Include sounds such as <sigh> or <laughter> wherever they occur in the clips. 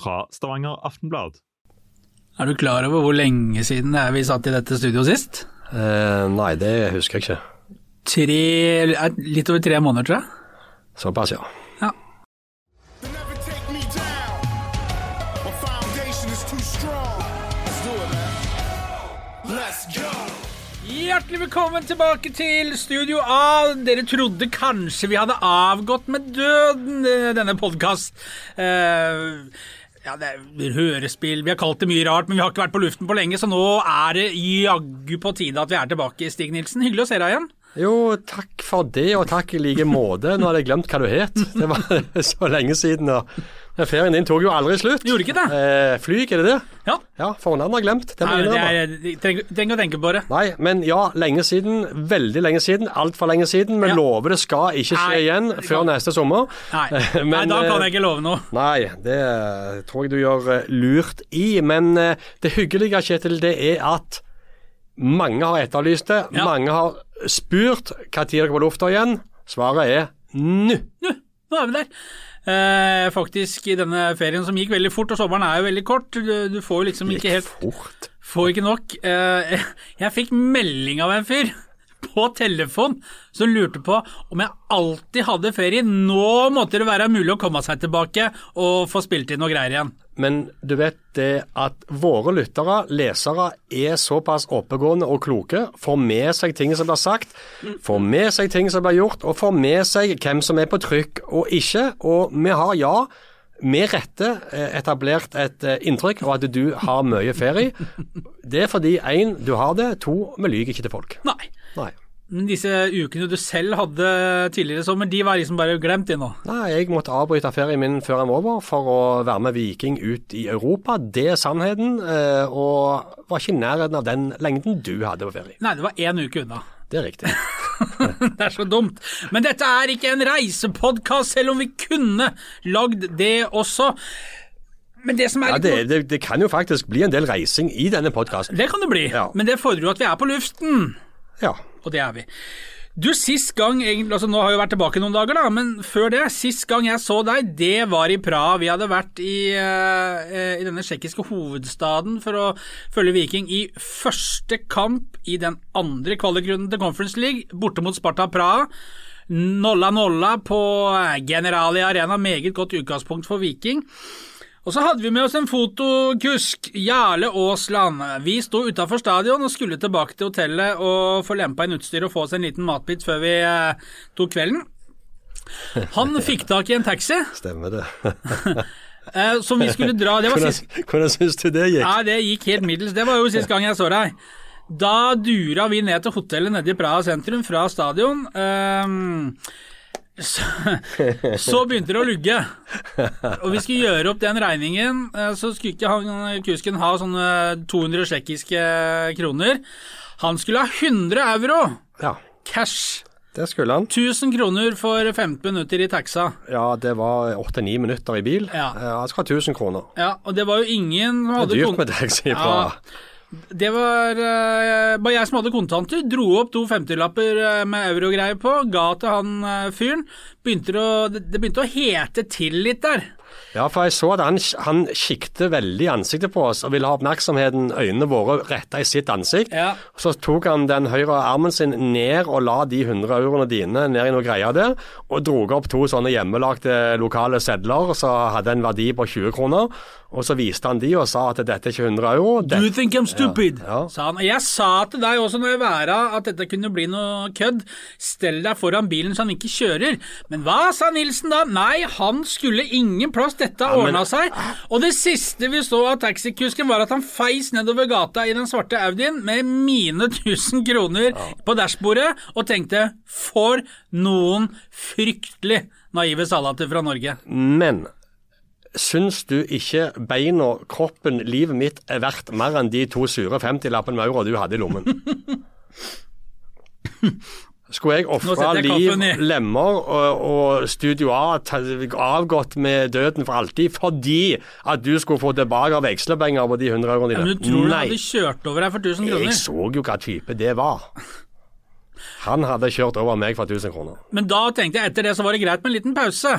fra Stavanger Aftenblad. Er du klar over hvor lenge siden det er vi satt i dette studioet sist? Eh, nei, det husker jeg ikke. Tre, eh, litt over tre måneder, tror jeg. Såpass, ja. Ja. They never take me down. My foundation is too strong. Let's do it, man. Let's go. Hjertelig velkommen tilbake til Studio A. Dere trodde kanskje vi hadde avgått med døden, eh, denne podkast. Ja, det er hørespill, vi har kalt det mye rart, men vi har ikke vært på luften på lenge, så nå er det jaggu på tide at vi er tilbake, Stig Nilsen. Hyggelig å se deg igjen. Jo, takk for det, og takk i like måte. Nå hadde jeg glemt hva du het. Det var <laughs> så lenge siden. og Ferien din tok jo aldri slutt. Gjorde ikke det? Eh, flyg, er det det? Ja. Ja, fornavnet har glemt. Det Nei, det er, jeg trenger, trenger å tenke på det. Nei, men ja, lenge siden. Veldig lenge siden. Altfor lenge siden. Men Ja. lover det skal ikke skje Nei, igjen før neste sommer. Nei, <laughs> Men, Nei da kan eh, jeg ikke love noe. Nei, det eh, tror jeg du gjør eh, lurt i. Men det hyggelige, Kjetil, det er at mange har etterlyst det. Ja. Mange har spurt når dere er på lufta igjen. Svaret er nå. Nå, nå er vi der. Eh, faktisk i denne ferien som gikk veldig fort, og sommeren er jo veldig kort. Du, du får jo liksom ikke helt fort. Får ikke nok. Eh, <laughs> jeg fikk melding av en fyr på telefon som lurte på om jeg alltid hadde ferie. Nå måtte det være mulig å komme seg tilbake og få spilt inn noe greier igjen. Men du vet det at våre lyttere, lesere, er såpass oppegående og kloke, får med seg ting som blir sagt, får med seg ting som blir gjort, og får med seg hvem som er på trykk og ikke. Og vi har, ja, med rette eh, etablert et eh, inntrykk av at du har mye ferie. Det er fordi én, du har det, to, vi lyver ikke til folk. Nei. Nei. Men disse ukene du selv hadde tidligere i sommer, de var liksom bare glemt de nå. Nei, jeg måtte avbryte ferien min før den var over for å være med Viking ut i Europa. Det er sannheten, eh, og var ikke i nærheten av den lengden du hadde på ferie. Nei, det var én uke unna. Det er riktig. <laughs> Det er så dumt. Men dette er ikke en reisepodkast, selv om vi kunne lagd det også. Men det som er Ja, det, det, det kan jo faktisk bli en del reising i denne podkasten. Det kan det bli, Ja. men det fordrer jo at vi er på luften. Ja. Og det er vi. Du, sist gang altså Nå har jeg vært tilbake noen dager, da, men før det, sist gang jeg så deg, det var i Praha. Vi hadde vært i, uh, i denne tsjekkiske hovedstaden for å følge Viking i første kamp i den andre kvalikrunden til Conference League, borte mot Sparta Praha. Nolla-nolla på Generali Arena, meget godt utgangspunkt for Viking. Og så hadde vi med oss en fotokusk, Jarle Aasland. Vi sto utafor stadion og skulle tilbake til hotellet og få lempa inn utstyr og få oss en liten matbit før vi eh, tok kvelden. Han <laughs> fikk tak i en taxi Stemmer det. <laughs> eh, som vi skulle dra Det var Hvordan, sist hvordan syns du det gikk? Nei, det gikk helt middels. Det var jo sist gang jeg så deg. Da dura vi ned til hotellet nede i Praha sentrum fra stadion. Ehm, så, så begynte det å lugge. Og vi skulle gjøre opp den regningen. eh, Så skulle ikke han kusken ha sånne 200 tsjekkiske kroner. Han skulle ha 100 euro Ja, cash. det skulle han. 1000 kroner for 15 minutter i taxa. Ja, det var åtte-ni minutter i bil. Ja. Eh, Han skal ha 1000 kroner. Ja, og det var jo ingen som Det hadde er dyrt med taxi Ja, fra Det var eh, bare jeg som hadde kontanter. Dro opp to 50-lapper med med eurogreier på, ga til han eh, fyren. Begynte å, det begynte å hete til litt der. Ja, for jeg så at han, han kikket veldig i ansiktet på oss og ville ha oppmerksomheten, øynene våre, retta i sitt ansikt. Ja. Så tok han den høyre armen sin ned og la de 100 euroene dine ned i noe greier der, og drog opp to sånne hjemmelagde lokale sedler som hadde en verdi på 20 kroner. Og så viste han de og sa at dette er ikke 100 euro. Do you Det, think I'm stupid? Ja, ja. sa han. Jeg sa til deg også når jeg væra at dette kunne bli noe kødd. Stell deg foran bilen så han ikke kjører. Men hva sa Nilsen da? Nei, han skulle ingen plass, dette ja, ordna seg. Og det siste vi så av taxikusken var at han feis nedover gata i den svarte Audien med mine 1000 kroner på dashbordet og tenkte for noen fryktelig naive salater fra Norge. men syns du ikke beina, kroppen, livet mitt er verdt mer enn de to sure 50-lappene med euro du hadde i lommen? <laughs> Skulle jeg ofre liv, lemmer og, og Studio A avgått med døden for alltid fordi at du skulle få tilbake vekslepenger på de 100 euroene Ja, dine? men du tror du hadde kjørt over deg for 1000 jeg så jo hva type det var. Han hadde kjørt over meg for 1000 kroner. Men da tenkte jeg etter det så var det greit med en liten pause.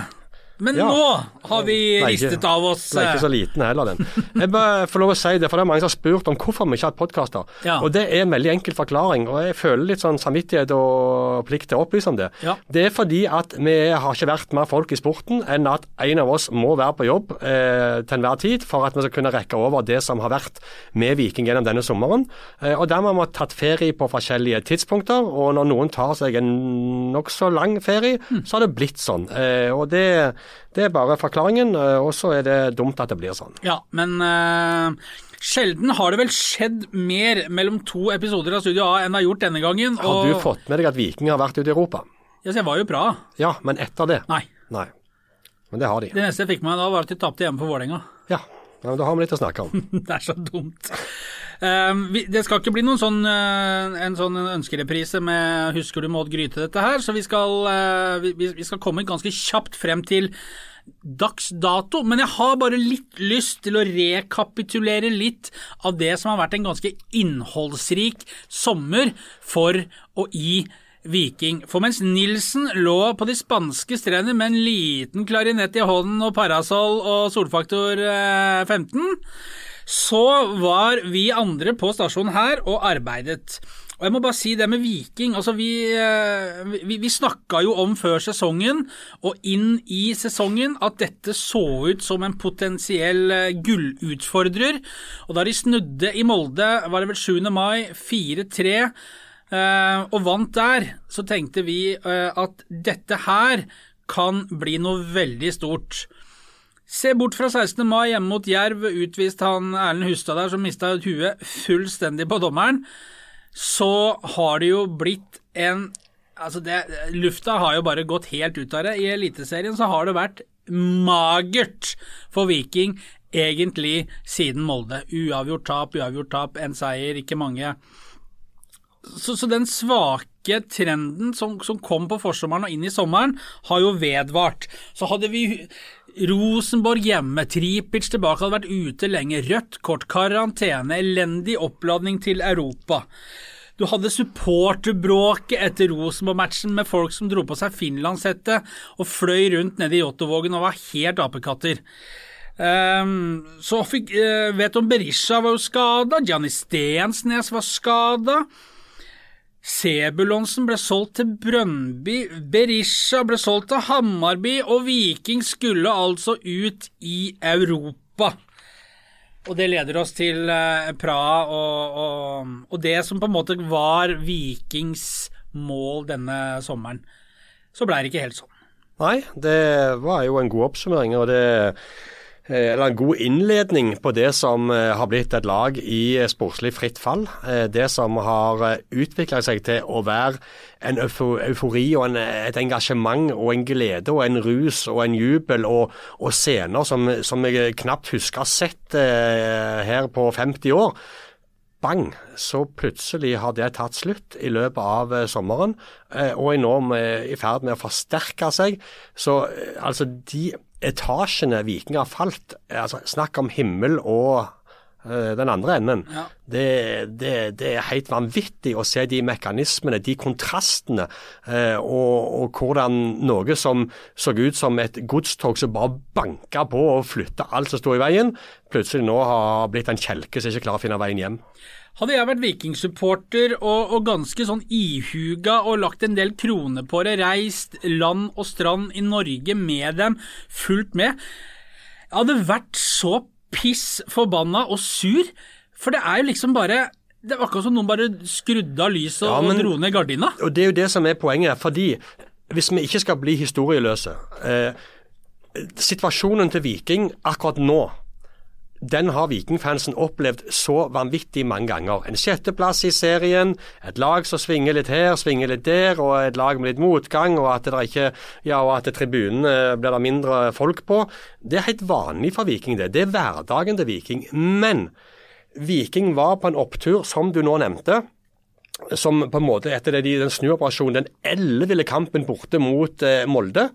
Men Ja. nå har vi ristet av oss Den er ikke så eh, liten heller, den. Jeg bare får lov å si det, for det er mange som har spurt om hvorfor vi ikke har hatt podkaster. Ja. Og det er en veldig enkel forklaring, og jeg føler litt sånn samvittighet og plikt til å opplyse om det. Ja. Det er fordi at vi har ikke vært mer folk i sporten enn at en av oss må være på jobb eh, til enhver tid for at vi skal kunne rekke over det som har vært med Viking gjennom denne sommeren. Eh, og dermed har vi tatt ferie på forskjellige tidspunkter, og når noen tar seg en nokså lang ferie, Mm. så har det blitt sånn. Eh, og det, det er bare forklaringen, eh, og så er det dumt at det blir sånn. Ja, men uh, sjelden har det vel skjedd mer mellom to episoder av Studio A enn det har gjort denne gangen. Har du fått med deg at Viking har vært ute i Europa? Ja, så jeg var jo bra. Ja, men etter det? Nei. Nei. Men det har de. Det neste jeg fikk med meg da, var at de tapte hjemme for Vålerenga. Ja, ja men da har vi litt å snakke om. <laughs> Det er så dumt. Eh, vi, det skal ikke bli noen sånn, eh, en sånn ønskereprise med 'Husker du Maud Gryte' dette her, så vi skal, eh, vi, skal komme ganske kjapt frem til dags dato. Men jeg har bare litt lyst til å rekapitulere litt av det som har vært en ganske innholdsrik sommer for og i Viking. For mens Nilsen lå på de spanske strender med en liten klarinett i hånden og parasoll og solfaktor eh, 15, så var vi andre på stasjonen her og arbeidet. Og jeg må bare si det med Viking. altså Vi, eh, vi, vi snakka jo om før sesongen og inn i sesongen at dette så ut som en potensiell eh, gullutfordrer. Og da de snudde i Molde, var det vel 7. mai, 4-3, eh, og vant der, så tenkte vi at dette her kan bli noe veldig stort. Se bort fra 16. mai hjemme mot Jerv, utvist han Erlend Hustad der som mista huet fullstendig på dommeren. Så har det jo blitt en Altså, det, lufta har jo bare gått helt ut av det. I Eliteserien så har det vært magert for Viking egentlig siden Molde. Uavgjort tap, uavgjort tap, en seier, ikke mange. Så, så den svake trenden som, som kom på forsommeren og inn i sommeren, har jo vedvart. Så hadde vi Rosenborg hjemme, Tripic tilbake, hadde vært ute lenge, rødt kort, karantene, elendig oppladning til Europa. Du hadde supporterbråket etter Rosenborg-matchen med folk som dro på seg finlandshette og fløy rundt nede i Jåttåvågen og var helt apekatter. Um, så fikk, uh, vet om Berisha var jo skada, Gianni Stensnes var skada. Sebulonsen ble solgt til Brøndby, Berisha ble solgt til Hammarby, og Viking skulle altså ut i Europa. Og det leder oss til eh, Praha og, og, og det som på en måte var Vikings mål denne sommeren. Så blei det ikke helt sånn. Nei, det var jo en god oppsummering, og det eller en god innledning på det som eh, har blitt et lag i eh, sportslig fritt fall. Eh, Det som har utvikla seg til å være en eufori og en, et engasjement og en glede og en rus og en jubel og, og scener som, som jeg knapt husker sett eh, her på 50 år. Bang, så plutselig har det tatt slutt i løpet av eh, sommeren, eh, og er nå i ferd med å forsterke seg. Så eh, altså de etasjene Viking har falt, altså snakk om himmel og uh, den andre enden. Ja. Det, det, det er helt vanvittig å se de mekanismene, de kontrastene, uh, og, og hvordan noe som så ut som et godstog som bare banka på og flytta alt som sto i veien, plutselig nå har blitt en kjelke som ikke klarer å finne veien hjem. Hadde jeg vært vikingsupporter og, og ganske sånn ihuga og lagt en del kroner på det, reist land og strand i Norge med dem, fulgt med Jeg hadde vært så piss forbanna og sur, for det er jo liksom bare Det var akkurat som noen bare skrudde av lyset Ja, og dro ned gardina. Og Det er jo det som er poenget. fordi hvis vi ikke skal bli historieløse eh, Situasjonen til Viking akkurat nå den har vikingfansen opplevd så vanvittig mange ganger. En sjetteplass i serien, et lag som svinger litt her, svinger litt der, og et lag med litt motgang, og at det ikke, ja, at tribunene blir det mindre folk på. Det er helt vanlig for Viking, det. Det er hverdagen til Viking. Men Viking var på en opptur, som du nå nevnte som på en måte etter det, den snuoperasjonen, den elleville kampen borte mot eh, Molde,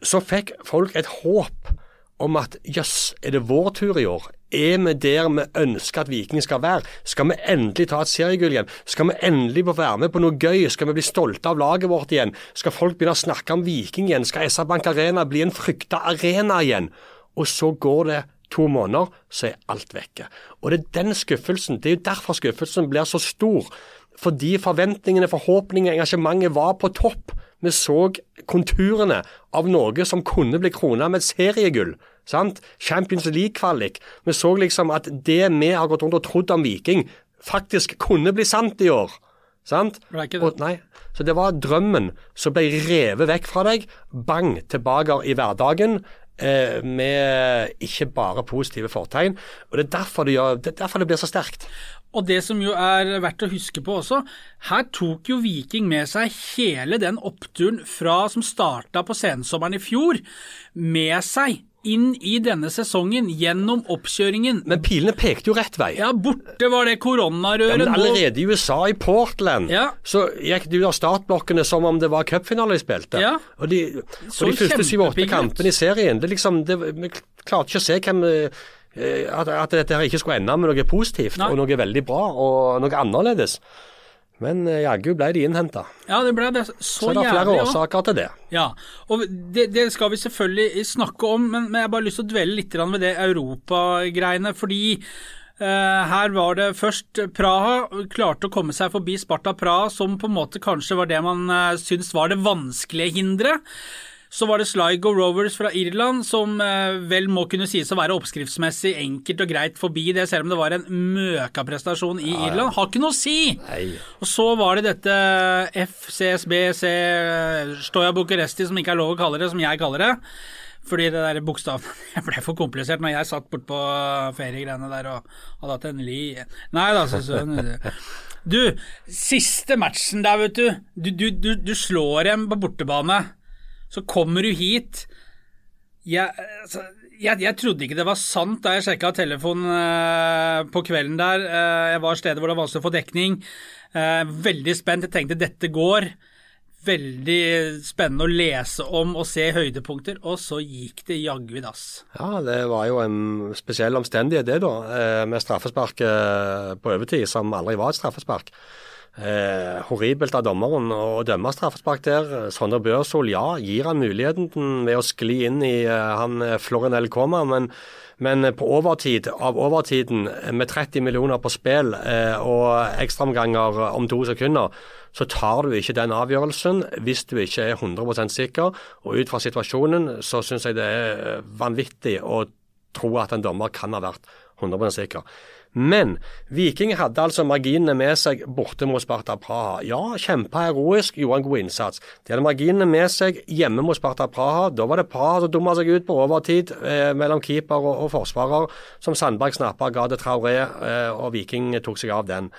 så fikk folk et håp om at jøss, er det vår tur i år? Er vi der vi ønsker at Viking skal være? Skal vi endelig ta et seriegull igjen? Skal vi endelig få være med på noe gøy? Skal vi bli stolte av laget vårt igjen? Skal folk begynne å snakke om Viking igjen? Skal SR Bank Arena bli en frykta arena igjen? Og så går det to måneder, så er alt vekke. Og det er den skuffelsen, det er jo derfor skuffelsen blir så stor. Fordi forventningene, forhåpningene, engasjementet var på topp. Vi så konturene av noe som kunne bli krona med seriegull. Sant? Champions League-kvalik. Vi så liksom at det vi har gått rundt og trodd om Viking, faktisk kunne bli sant i år. Sant? Det det. Og. Så det var drømmen som ble revet vekk fra deg. Bang, tilbake i hverdagen. Eh, med ikke bare positive fortegn. Og Det er derfor det, gjør, det, er derfor det blir så sterkt. Og det som jo er verdt å huske på også, her tok jo Viking med seg hele den oppturen fra som starta på sensommeren i fjor, med seg inn i denne sesongen gjennom oppkjøringen. Men pilene pekte jo rett vei. Ja, borte var det Ja, koronarøret. men nå- allerede i USA, i Portland, Ja. så gikk de ut av startblokkene som om det var cupfinale de spilte. Ja. Og de, og de første syv-åtte kampene i serien det liksom, det, Vi klarte ikke å se hvem eh, at, at dette her ikke skulle ende med noe positivt Nei. og noe veldig bra og noe annerledes. Men eh, jaggu ble de innhenta. Ja, det ble det så, Så det er flere jævlig. årsaker til det. Ja, og det, det skal vi selvfølgelig snakke om, men, men jeg har bare lyst til å dvele litt ved det europagreiene. Fordi eh, her var det først Praha klarte å komme seg forbi Sparta Praha, som på en måte kanskje var det man syntes var det vanskelige hinderet. Så var det Sligo Rovers fra Irland, som eh, vel må kunne sies å være oppskriftsmessig enkelt og greit forbi det, selv om det var en møkaprestasjon i Irland. Har ikke noe å si! Nei. Og så var det dette FCSBC Stoja Bucuresti, som ikke er lov å kalle det, som jeg kaller det. Fordi det der bokstaven <laughs> ble for komplisert når jeg satt bortpå feriegreiene der og hadde hatt en li... Nei da, så, så Du, siste matchen der, vet du. Du, du, du, du slår dem på bortebane. Så kommer du hit. Jeg, altså, jeg, jeg trodde ikke det var sant da jeg sjekka telefonen eh, på kvelden der. Eh, jeg var stedet hvor det var vanskelig å få dekning. Eh, veldig spent. Jeg tenkte dette går. Veldig spennende å lese om og se høydepunkter, og så gikk det jaggu i dass. Ja, det var jo en spesiell omstendighet det, da. Med straffespark på overtid, som aldri var et straffespark. Eh, horribelt av dommeren å dømme straffespark der. Sondre Børsol, ja, gir han muligheten ved å skli inn i eh, han eh, Florinel Koma, men, men på overtid, av overtiden eh, med 30 millioner på spill eh, og ekstraomganger om to sekunder, så tar du ikke den avgjørelsen hvis du ikke er 100 sikker. Og ut fra situasjonen så syns jeg det er eh, vanvittig å tro at en dommer kan ha vært 100% sikker. Men Viking hadde altså marginene med seg borte mot Sparta Praha. Ja, kjempa heroisk, gjorde en god innsats. De hadde marginene med seg hjemme mot Sparta Praha. Da var det Praha som dumma seg ut på overtid eh, mellom keeper og, og forsvarer, som Sandberg snappa, ga det Traoré, eh, og Viking tok seg av den.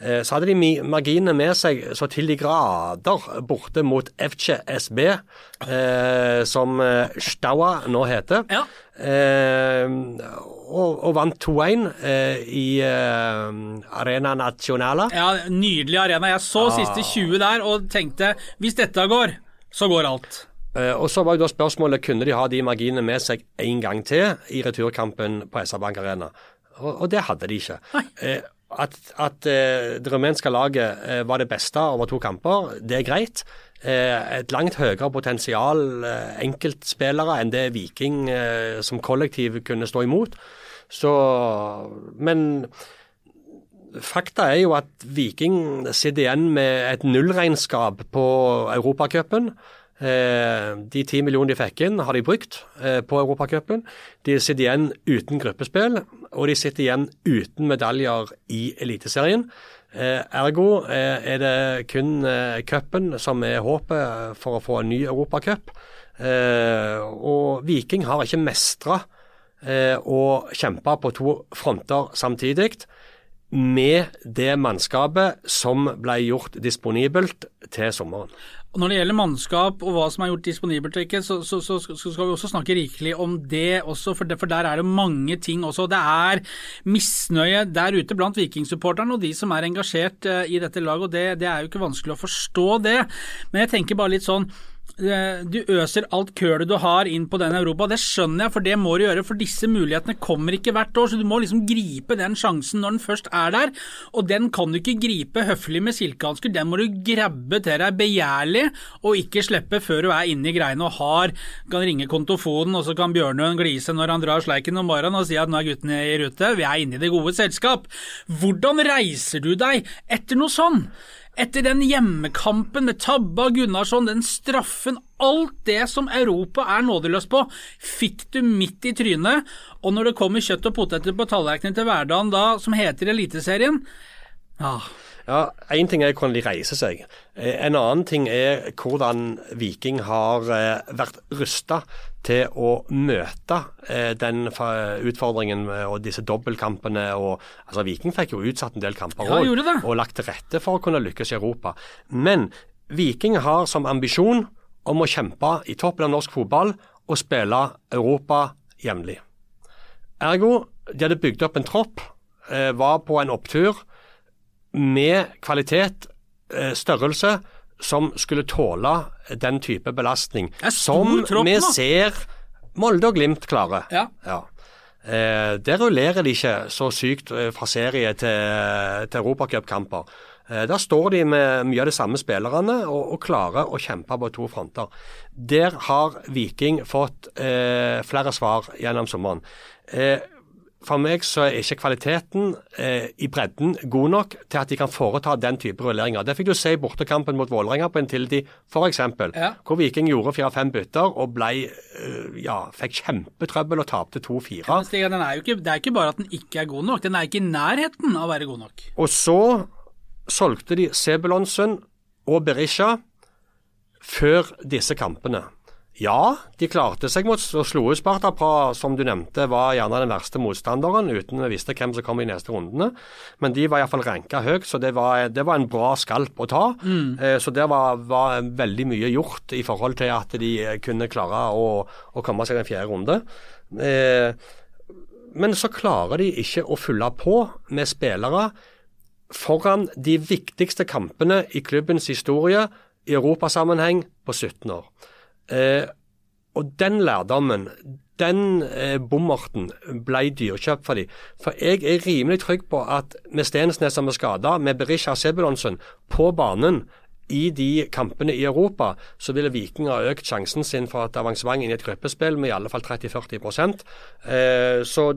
Eh, Så hadde de marginene med seg så til de grader borte mot FC SB, eh, som eh, Staua nå heter. Ja. Eh, og, og vant 2-1 eh, i eh, Arena Nacionala. Ja, Nydelig arena. Jeg så siste 20 der og tenkte hvis dette går, så går alt. Eh, og så var jo da spørsmålet kunne de ha de marginene med seg en gang til i returkampen på SR Bank Arena. Og, og det hadde de ikke. Nei. At at eh, det rumenske laget eh, var det beste over to kamper, det er greit. Eh, et langt høyere potensial eh, enkeltspillere enn det Viking eh, som kollektiv kunne stå imot. Så Men fakta er jo at Viking sitter igjen med et nullregnskap på Europacupen. Eh, de ti millionene de fikk inn, har de brukt på Europacupen. De sitter igjen uten gruppespill, og de sitter igjen uten medaljer i Eliteserien. Eh, ergo eh, er det kun eh, cupen som er håpet for å få en ny europacup. Og Viking har ikke mestra å kjempe på to fronter samtidig med det mannskapet som ble gjort disponibelt til sommeren. Og Når det gjelder mannskap og hva som er gjort disponibelt og ikke, så, så, så, skal vi også snakke rikelig om det også, for, for der er det mange ting også. Det er misnøye der ute blant vikingsupporterne og de som er engasjert eh, i dette laget, og det, det er jo ikke vanskelig å forstå det. Men jeg tenker bare litt sånn du øser alt kølet du har inn på den Europa. Det skjønner jeg, for det må du gjøre. For disse mulighetene kommer ikke hvert år, så du må liksom gripe den sjansen når den først er der. Og den kan du ikke gripe høflig med silkehansker, den må du grabbe til deg begjærlig, og ikke slippe før du er inne i greiene og har Kan ringe kontofonen, og så kan Bjørnøen glise når han drar sleiken om morgenen og si at nå er guttene i rute, vi er inne i det gode selskap. Hvordan reiser du deg etter noe sånn? Etter den hjemmekampen med Tabba Gunnarsson, den straffen, alt det som Europa er nådeløs på, fikk du midt i trynet, og når det kommer kjøtt og poteter på tallerkenen til hverdagen da, som heter Eliteserien ja, Ja, Én ting er hvordan de reiser seg. Eh, En annen ting er hvordan Viking har eh, vært rusta til å møte eh, den utfordringen og disse dobbeltkampene. og altså Viking fikk jo utsatt en del kamper Ja, gjorde det. og lagt til rette for å kunne lykkes i Europa. Men Viking har som ambisjon om å kjempe i toppen av norsk fotball og spille Europa jevnlig. Ergo, de hadde bygd opp en tropp, var på en opptur med kvalitet, eh, størrelse, som skulle tåle den type belastning. Som tropp vi ser Molde og Glimt klare. Ja. Eh, der rullerer de ikke så sykt eh, fra serie til, til europacupkamper. Eh, der står de med mye av de samme spillerne og, og klarer å kjempe på to fronter. Der har Viking fått eh, flere svar gjennom sommeren. Eh, for meg så er ikke kvaliteten eh, i bredden god nok til at de kan foreta den type rulleringer. Det fikk du se i bortekampen mot Vålerenga på Intility f.eks., Ja. hvor Viking gjorde fire-fem bytter og ble, eh, ja, fikk kjempetrøbbel og tapte 2-4. Ja, Stig, er ikke, det er ikke bare at den ikke er god nok, den er ikke i nærheten av å være god nok. Og så solgte de Sebulonsen og Berisha før disse kampene. Ja, de klarte seg mot og slo ut Sparta Praha, som du nevnte var gjerne den verste motstanderen, uten vi visste hvem som kom i neste rundene. Men de var iallfall ranka høyt, så det var, det var en bra skalp å ta. Eh, så der var, var veldig mye gjort i forhold til at de eh, kunne klare å, å komme seg i en fjerde runde. Eh, men så klarer de ikke å fylle på med spillere foran de viktigste kampene i klubbens historie i europasammenheng på 17 år. Eh, og den lærdommen, den eh, bommerten, ble dyrkjøpt for dem. For jeg er rimelig trygg på at med Stensnes som er skada, med Berisha Sebulonsen på banen i de kampene i Europa, så ville Viking ha økt sjansen sin for et avansement inn i et gruppespill med i alle fall 30-40 eh, Så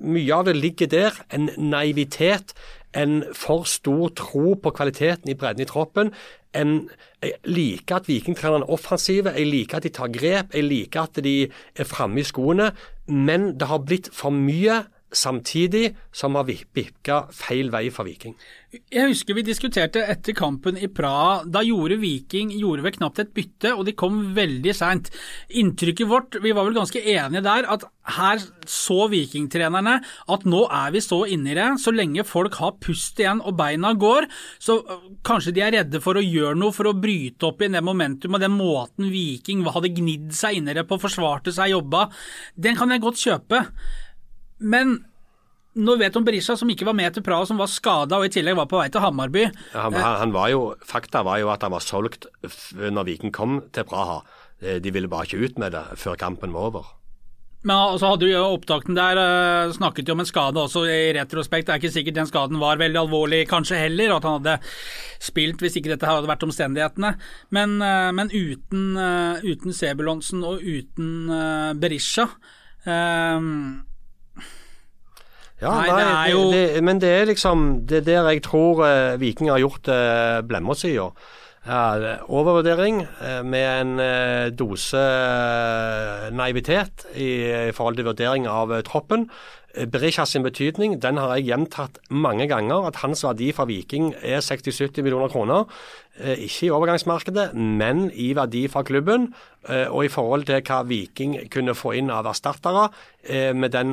mye av det ligger der. En naivitet, en for stor tro på kvaliteten i bredden i troppen. En, jeg liker at Vikingtrenerne er offensive, jeg liker at de tar grep, jeg liker at de er framme i skoene. Men det har blitt for mye samtidig som har bikka feil vei for Viking. Jeg husker vi diskuterte etter kampen i Praha. Da gjorde Viking gjorde vel knapt et bytte, og de kom veldig seint. Inntrykket vårt, vi var vel ganske enige der, at her så vikingtrenerne at nå er vi så inni det. Så lenge folk har pust igjen og beina går, så øh, kanskje de er redde for å gjøre noe for å bryte opp i det momentum og den måten Viking hadde gnidd seg inn i det på, forsvarte seg, jobba. Den kan jeg godt kjøpe. Men nå vet om Berisha, som ikke var med til Praha, som var skada og i tillegg var på vei til Hammarby. Han, han, var jo, Fakta var jo at han var solgt når Viking kom til Praha. Eh, De ville bare ikke ut med det før kampen var over. Men så hadde jo opptakten der eh, snakket jo om en skade også i retrospekt. Det er ikke sikkert den skaden var veldig alvorlig, kanskje heller, og at han hadde spilt hvis ikke dette hadde vært omstendighetene. Men, eh, men uten, uten Sebulonsen og uten Berisha eh, Ja, Nei, det er jo- det, det, Men det er liksom Det er der jeg tror uh, Viking har gjort uh, blemma si. Uh, er overvurdering uh, med en uh, dose eh, naivitet i, i forhold til vurdering av eh, troppen. Eh, Berisha sin betydning den har jeg gjentatt mange ganger. At hans verdi for Viking er 60-70 millioner kroner. Eh, ikke i overgangsmarkedet, men i verdi fra klubben. Eh, og i forhold til hva Viking kunne få inn av erstattere eh, med den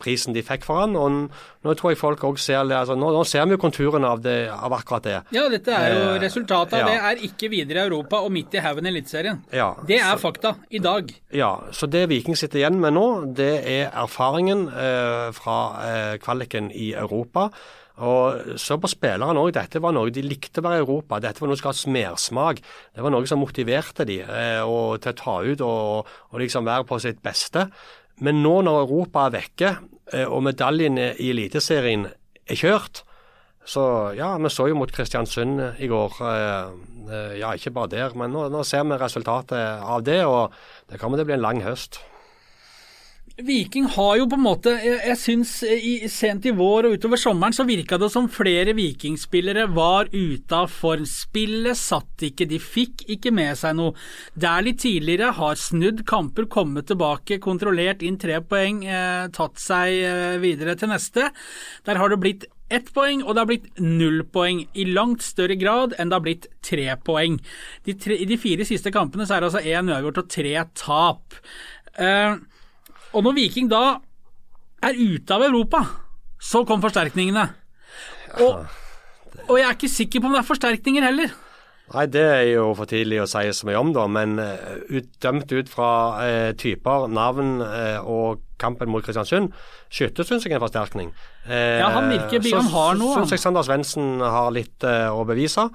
prisen de fikk for han. Og nå tror jeg folk også ser det, altså, nå, nå ser vi jo konturene av, av akkurat det. Ja, dette er jo resultatet ja. det. Er ikke videre i Europa og midt i haugen i Eliteserien. Ja, Det er fakta i dag. Ja, så det Viking sitter igjen med nå, det er erfaringen eh, fra eh, kvaliken i Europa. Og så på spillerne òg. Dette var noe de likte å være i Europa. Dette var noe som ga smersmak. Det var noe som motiverte de eh, til å ta ut og, og liksom være på sitt beste. Men nå når Europa er vekke, eh, og medaljen i Eliteserien er kjørt, så ja, vi så jo mot Kristiansund i går. Eh, eh, ja, ikke bare der, men nå, nå ser vi resultatet av det, og det kommer til å bli en lang høst. Viking har jo på en måte Jeg, jeg syns sent i vår og utover sommeren så virka det som flere vikingspillere var ute av form. Spillet satt ikke, de fikk ikke med seg noe. Der litt tidligere har snudd kamper, kommet tilbake, kontrollert inn tre poeng, eh, tatt seg eh, videre til neste. Der har det blitt ett poeng, og det har blitt null poeng. I langt større grad enn det har blitt tre poeng. De tre, I de fire siste kampene så er det altså én uavgjort og tre tap. Eh, og når Viking da er ute av Europa, så kom forsterkningene. Og, og jeg er ikke sikker på om det er forsterkninger heller. Nei, det er jo for tidlig å si så mye om, da. Men uh, ut, dømt ut fra eh, typer, navn eh, og kampen mot Kristiansund, Skytte syns jeg er en forsterkning. ja, han virker så han har noe. syns jeg Sander Svendsen har litt å bevise.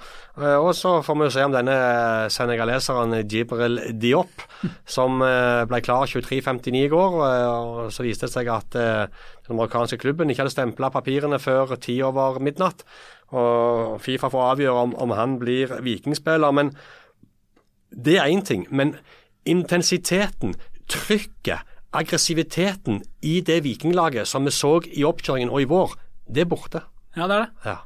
og så får vi jo se om denne senegaleseren Jibril Diop, <laughs> som ble klar 23.59 i går, og så viste det seg at den marokkanske klubben ikke hadde stempla papirene før ti over midnatt. Og Fifa får avgjøre om, om han blir vikingspiller. Men det er én ting. Men intensiteten, trykket, aggressiviteten i det vikinglaget som vi så i oppkjøringen og i vår, det er borte. Ja, det er det. Ja.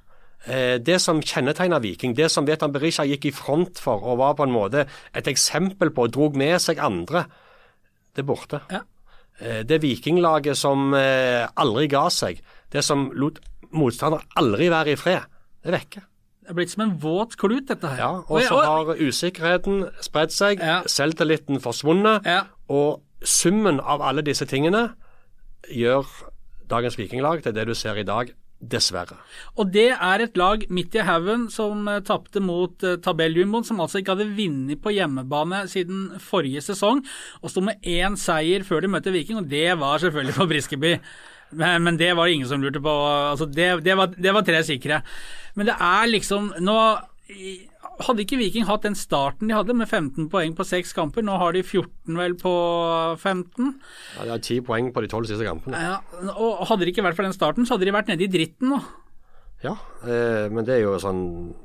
Eh, det som kjennetegner Viking, det som Vetan Berisha gikk i front for og var på en måte et eksempel på, og drog med seg andre, det er borte. Ja. Eh, det vikinglaget som eh, aldri ga seg, det som lot motstander aldri være i fred, det er vekke. Det er blitt som en våt klut, dette her. Ja, Og så har usikkerheten spredd seg, Ja. selvtilliten forsvunnet, Ja. og summen av alle disse tingene gjør dagens vikinglag til det du ser i dag, dessverre. Og det er et lag midt i haugen som uh, tapte mot uh, tabelljumboen, som altså ikke hadde vunnet på hjemmebane siden forrige sesong, og sto med én seier før de møtte Viking, og det var selvfølgelig på Briskeby. Men, men det var det ingen som lurte på. Altså det, det, var, det var tre sikre. Men det er liksom Nå hadde ikke Viking hatt den starten de hadde, med 15 poeng på seks kamper. Nå har de 14 vel på 15. Ja, de har ti poeng på de tolv siste kampene. Ja, og hadde det ikke vært for den starten, så hadde de vært nede i dritten nå. Ja, eh, men det er jo sånn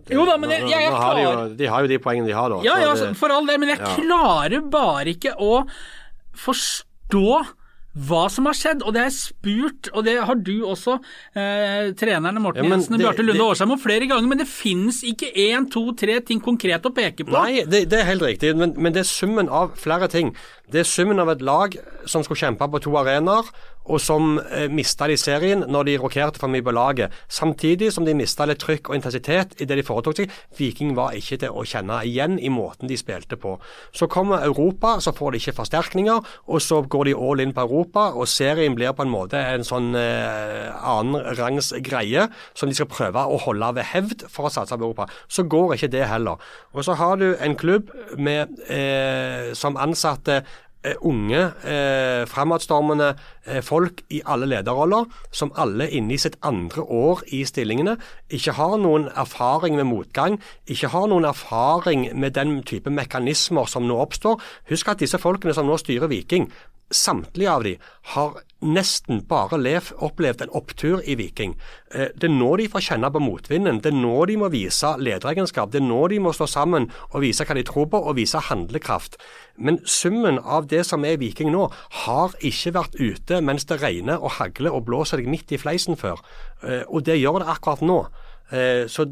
det, Jo da, men jeg- jeg er klar. de, jo, de har jo de poengene de har, da. Ja, ja, det- for all del, men jeg Ja. klarer bare ikke å forstå hva som har skjedd, og det har jeg spurt, og det har du også, eh, trenerne Morten Ja, Jensen og Bjarte Lunde Årsheim, og flere ganger, men det finnes ikke én, to, tre ting konkret å peke på. Nei, det, det er helt riktig, men, men det er summen av flere ting. Det er summen av et lag som skulle kjempe på to arenaer, og som eh, mista de serien når de rokerte for mye på laget. Samtidig som de mista litt trykk og intensitet i det de foretok seg. Viking var ikke til å kjenne igjen i måten de spilte på. Så kommer Europa, så får de ikke forsterkninger, og så går de all in på Europa, og serien blir på en måte en sånn eh, annenrangs greie som de skal prøve å holde ved hevd for å satse på Europa. Så går ikke det heller. Og så har du en klubb med, eh, som ansatte unge, eh, fremadstormende eh, folk i alle lederroller, som alle inne i sitt andre år i stillingene, ikke har noen erfaring med motgang, ikke har noen erfaring med den type mekanismer som nå oppstår. Husk at disse folkene som nå styrer Viking, samtlige av de har nesten bare lev, opplevd en opptur i Viking. Eh, Det er nå de får kjenne på motvinden. Det er nå de må vise lederegenskap. Det er nå de må stå sammen og vise hva de tror på, og vise handlekraft. Men summen av det som er Viking nå, har ikke vært ute mens det regner og hagler og blåser deg midt i fleisen før. Eh, Og det gjør det akkurat nå. Eh, Så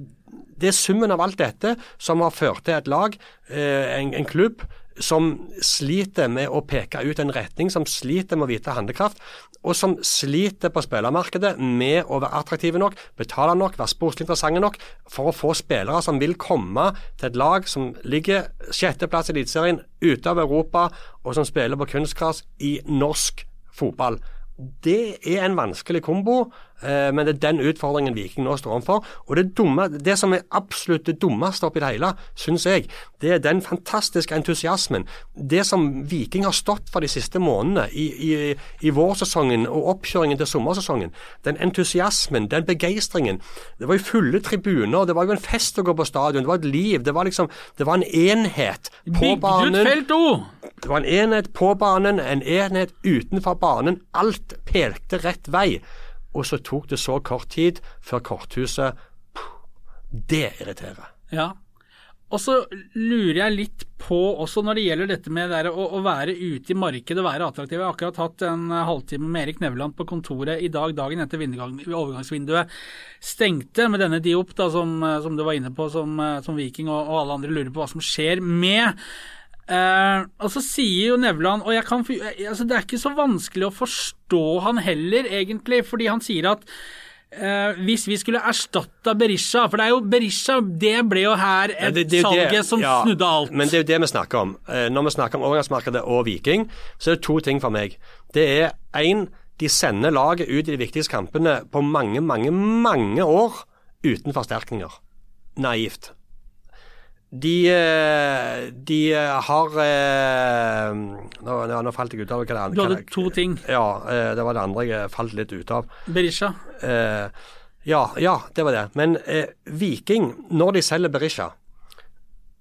det er summen av alt dette som har ført til et lag, en, en klubb, som sliter med å peke ut en retning, som sliter med å vite handlekraft, og som sliter på spillermarkedet med å være attraktive nok, betale nok, være sportslig interessante nok for å få spillere som vil komme til et lag som ligger sjetteplass i Eliteserien, ute av Europa, og som spiller på kunstgras i norsk fotball. Det er en vanskelig kombo, men det er den utfordringen Viking nå står overfor. Og det, dumme, det som er absolutt det dummeste oppi det hele, syns jeg, det er den fantastiske entusiasmen. Det som Viking har stått for de siste månedene i, i, i vårsesongen og oppkjøringen til sommersesongen. Den entusiasmen, den begeistringen. Det var jo fulle tribuner, det var jo en fest å gå på stadion, det var et liv. Det var liksom, det var en enhet på banen. Det var en enhet på banen, en enhet utenfor banen. Alt pekte rett vei. Og så tok det så kort tid før korthuset Det irriterer. Ja. Og så lurer jeg litt på, også når det gjelder dette med det å, å være ute i markedet, være attraktiv. Jeg har akkurat hatt en halvtime med Erik Nevland på kontoret i dag, dagen etter overgangsvinduet stengte, med denne Diop, da, som, som du var inne på, som, som Viking og, og alle andre lurer på hva som skjer med. Eh, og så sier jo Nevland, og jeg kan, altså det er ikke så vanskelig å forstå han heller, egentlig, fordi han sier at eh, hvis vi skulle erstatta Berisha, for det er jo Berisha, det ble jo her Ja, et det- det det- salget som ja, snudde alt. Men det er jo det vi snakker om. Eh, Når vi snakker om overgangsmarkedet og Viking, så er det to ting for meg. Det er én, de sender laget ut i de viktigste kampene på mange, mange, mange år uten forsterkninger. Naivt. De, eh, de eh, har eh, nå, nå, falt jeg ut av hva det andre Du hadde to ting. Ja, det var det andre jeg falt litt ut av. Berisha. Ja, ja, det var det. Men eh, Viking, når de selger Berisha,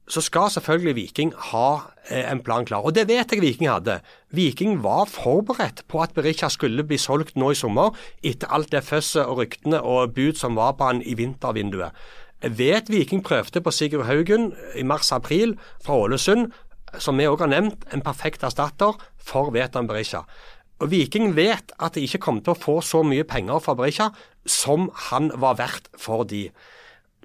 så skal selvfølgelig Viking ha en plan klar. Og det vet jeg Viking hadde. Viking var forberedt på at Berisha skulle bli solgt nå i sommer, etter alt det føsset og ryktene og bud som var på han i vintervinduet. Jeg vet Viking prøvde på Sigurd Haugen i mars-april fra Ålesund, som vi òg har nevnt, en perfekt erstatter for Vetan Berisha. Og Viking vet at de ikke kom til å få så mye penger fra Berisha som han var verdt for de.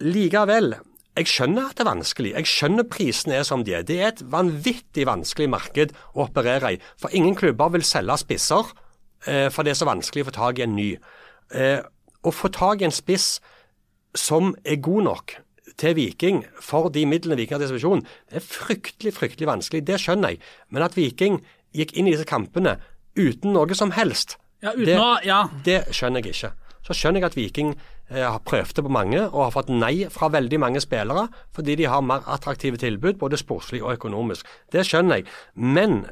Likevel, jeg skjønner at det er vanskelig. Jeg skjønner prisene er som de er. Det er et vanvittig vanskelig marked å operere i. For ingen klubber vil selge spisser, eh, for det er så vanskelig å få tak i en ny. Eh, å få tak i en spiss som er god nok til Viking for de midlene Viking har til disposisjon, det er fryktelig, fryktelig vanskelig. Det skjønner jeg. Men at Viking gikk inn i disse kampene uten noe som helst, Ja, det, å Ja. det skjønner jeg ikke. Så skjønner jeg at Viking eh, har prøvd på mange og har fått nei fra veldig mange spillere fordi de har mer attraktive tilbud, både sportslig og økonomisk. Det skjønner jeg. Men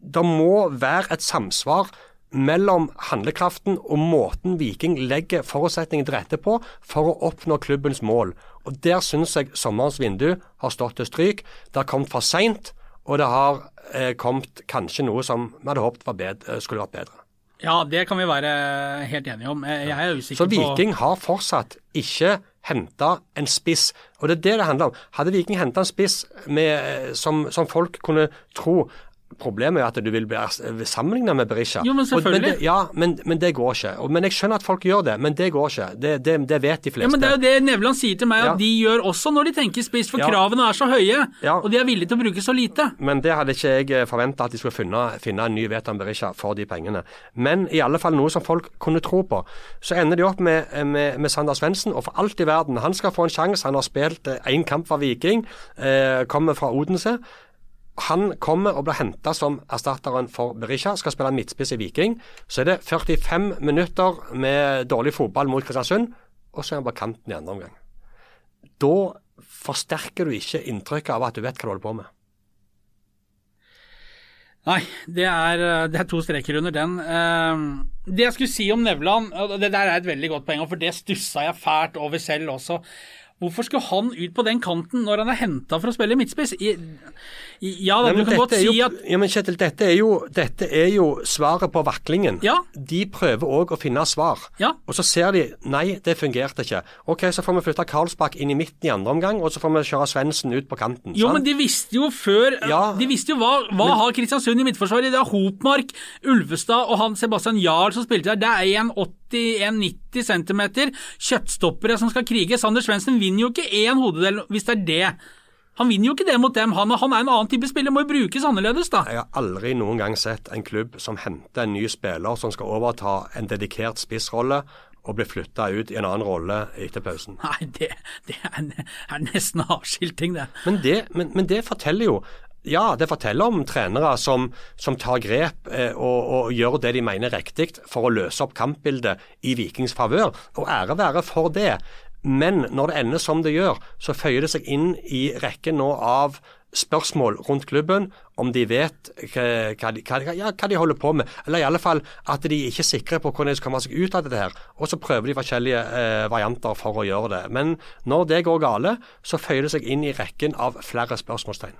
det må være et samsvar mellom handlekraften og måten Viking legger forutsetningen til rette på for å oppnå klubbens mål. Og Der syns jeg sommerens vindu har stått til stryk. Det har kommet for seint, og det har eh, kommet kanskje noe som vi hadde håpet var bedre, skulle vært bedre. ja, det kan vi være helt enige om. Jeg er usikker Så Viking har fortsatt ikke henta en spiss. Og det er det det handler om. Hadde Viking henta en spiss med, som, som folk kunne tro Problemet er at du vil bli sammenligna med Berisha. Jo, men Og- selvfølgelig. det, ja, men, men det går ikke. Og, men jeg skjønner at folk gjør det, men det går ikke. Det, det, det vet de fleste. ja, men Det er jo det Nevland sier til meg, at Ja. de gjør også når de tenker spiss, for Ja. kravene er så høye, Ja. og de er villige til å bruke så lite. Men det hadde ikke jeg forventa at de skulle finne, finne en ny Vetan Berisha for de pengene. Men i alle fall noe som folk kunne tro på. Så ender de opp med, med, med Sander Svendsen, og for alt i verden, han skal få en sjanse. Han har spilt én kamp for Viking, eh, kommer fra Odense. Han kommer og blir henta som erstatteren for Berisha, skal spille midtspiss i Viking. Så er det 45 minutter med dårlig fotball mot Kristiansund, og så er han på kanten i andre omgang. Da forsterker du ikke inntrykket av at du vet hva du holder på med. Nei, det er, det er to streker under den. Eh, Det jeg skulle si om Nevland, og det der er et veldig godt poeng, for det stussa jeg fælt over selv også. Hvorfor skulle han ut på den kanten når han er henta for å spille midtspiss? I, i, ja, da, Nei, du men kan godt si jo, at ja, men Kjetil, dette er, jo, dette er jo svaret på vaklingen. Ja. De prøver òg å finne svar. Ja. Og så ser de nei, det fungerte ikke. Ok, så får vi flytte Karlsbakk inn i midten i andre omgang, og så får vi kjøre Svendsen ut på kanten. Jo, sant? men de visste jo før Ja. De visste jo hva, hva har Kristiansund i midtforsvaret? Det er Hopmark, Ulvestad og han Sebastian Jarl som spilte der. Det er 1,80-1,90 cm kjøttstoppere som skal krige. Sander Svendsen vinner jo ikke én hodedel hvis det er det. Han vinner jo ikke det mot dem. Han, han er en annen type spiller, må jo brukes annerledes, da. Jeg har aldri noen gang sett en klubb som henter en ny spiller som skal overta en dedikert spissrolle og bli flytta ut i en annen rolle etter pausen. Nei, det, det er, er nesten avskilting, det. Men det, men, men det forteller jo ja, det forteller om trenere som, som tar grep eh, og, og gjør det de mener er riktig for å løse opp kampbildet i Vikings favør. Og ære være for det. Men når det ender som det gjør, så føyer det seg inn i rekken nå av spørsmål rundt klubben, om de vet hva, de, hva, ja, hva de holder på med. Eller i alle fall at de ikke er sikre på hvordan de skal komme seg ut av dette her. Og så prøver de forskjellige eh, varianter for å gjøre det. Men når det går gale, så føyer det seg inn i rekken av flere spørsmålstegn.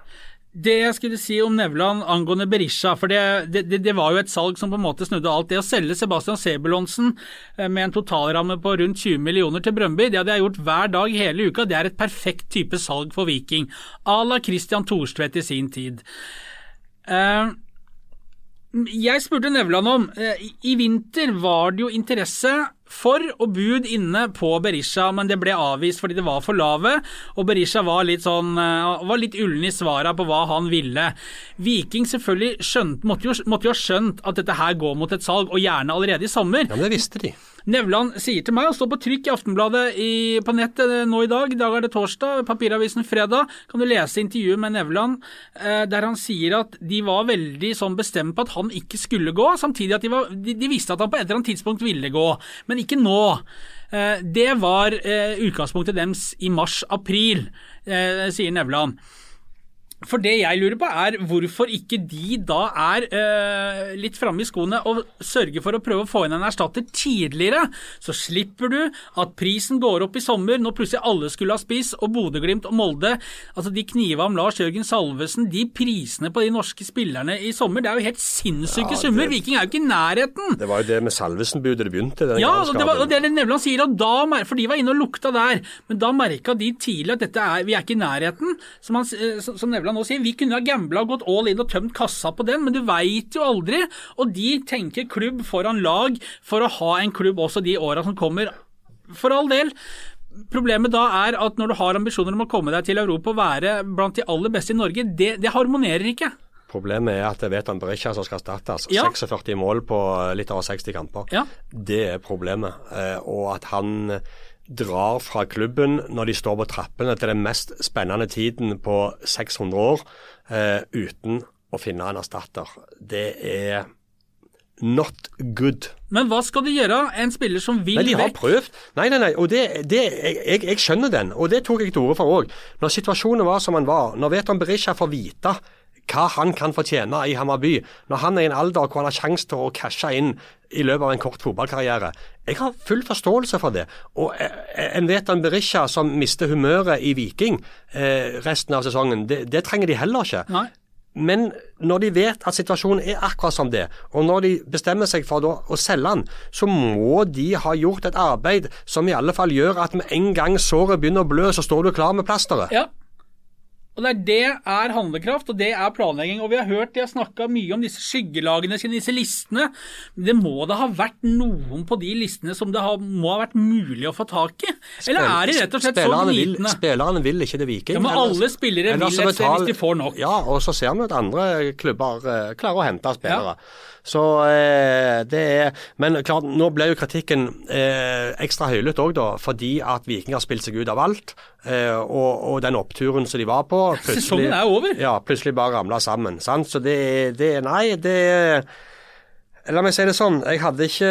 Det jeg skulle si om Nevland angående Berisha, for det, det, det, var jo et salg som på en måte snudde alt. Det å selge Sebastian Sebulonsen eh, med en totalramme på rundt 20 millioner til Brøndby, det hadde jeg gjort hver dag hele uka. Det er et perfekt type salg for Viking. À la Christian Thorstvedt i sin tid. Uh, jeg spurte Nevland om uh, I vinter var det jo interesse for og bud inne på Berisha, men det ble avvist fordi det var for lave, og Berisha var litt sånn eh, var litt ullen i svara på hva han ville. Viking selvfølgelig skjønt, måtte, jo, måtte jo ha skjønt at dette her går mot et salg, og gjerne allerede i sommer. Ja, men det visste de. Nevland sier til meg, og står på trykk i Aftenbladet i, på nettet nå i dag, i dag er det torsdag, papiravisen fredag, kan du lese intervjuet med Nevland, eh, der han sier at de var veldig sånn bestemt på at han ikke skulle gå, samtidig at de, var, de, de visste at han på et eller annet tidspunkt ville gå, men ikke nå. Eh, det var eh, utgangspunktet deres i mars-april, eh, sier Nevland. For det jeg lurer på er hvorfor ikke de da er øh, litt framme i skoene og sørger for å prøve å få inn en erstatter tidligere. Så slipper du at prisen går opp i sommer når plutselig alle skulle ha spiss, og Bodø-Glimt og Molde Altså de kniva om Lars Jørgen Salvesen, de prisene på de norske spillerne i sommer, det er jo helt sinnssyke Ja, summer. Viking er jo ikke i nærheten. Det var jo det med Salvesen-budet det begynte. den Ja, og det, var, og det er det Nevland sier, og da, for de var inne og lukta der. Men da merka de tidlig at dette er, vi er ikke i nærheten. Som, han, som som Nevland nå sier, vi kunne ha gambla gått all in og tømt kassa på den, men du veit jo aldri. Og de tenker klubb foran lag for å ha en klubb også de åra som kommer. For all del. Problemet da er at når du har ambisjoner om å komme deg til Europa og være blant de aller beste i Norge, det, det harmonerer ikke. Problemet er at jeg vet om Berisha som skal erstattes. Ja. 46 mål på litt over 60 kamper. Ja. Det er problemet. Eh, og at han drar fra klubben når de står på trappene til den mest spennende tiden på 600 år, eh, uten å finne en erstatter. Det er not good. Men hva skal de gjøre? En spiller som vil Nei, de har vekk prøvd. Nei, nei, nei. Og det, det, jeg, jeg skjønner den, og det tok jeg til orde for òg. Når situasjonen var som den var, når Veton Berisha får vite hva han kan fortjene i Hammarby, når han er i en alder hvor han har sjanse til å cashe inn i løpet av en kort fotballkarriere. Jeg har full forståelse for det. Og en vet om Berisha som mister humøret i Viking eh, resten av sesongen, det, det trenger de heller ikke. Nei. Men når de vet at situasjonen er akkurat som det, og når de bestemmer seg for å selge den, så må de ha gjort et arbeid som i alle fall gjør at med en gang såret begynner å blø, så står du klar med plasteret. Ja. Og det er det er handlekraft, og det er planlegging. Og vi har hørt de har snakka mye om disse skyggelagene sine, disse listene. Det må da ha vært noen på de listene som det har, må ha vært mulig å få tak i? Eller er de rett og slett så glitne? spillerne vil ikke det Viking. Ja, men alle spillere vil et sted hvis de får nok. Ja, og så ser vi at andre klubber eh, klarer å hente spillere. Så eh, det er Men klart, nå ble jo kritikken eh, ekstra høylytt òg, da, fordi at Viking har spilt seg ut av alt. Eh, og, og den oppturen som de var på <laughs> Sesongen er over. Ja, plutselig bare ramla sammen. Sant? Så det, det Nei, det La meg si det sånn. Jeg hadde ikke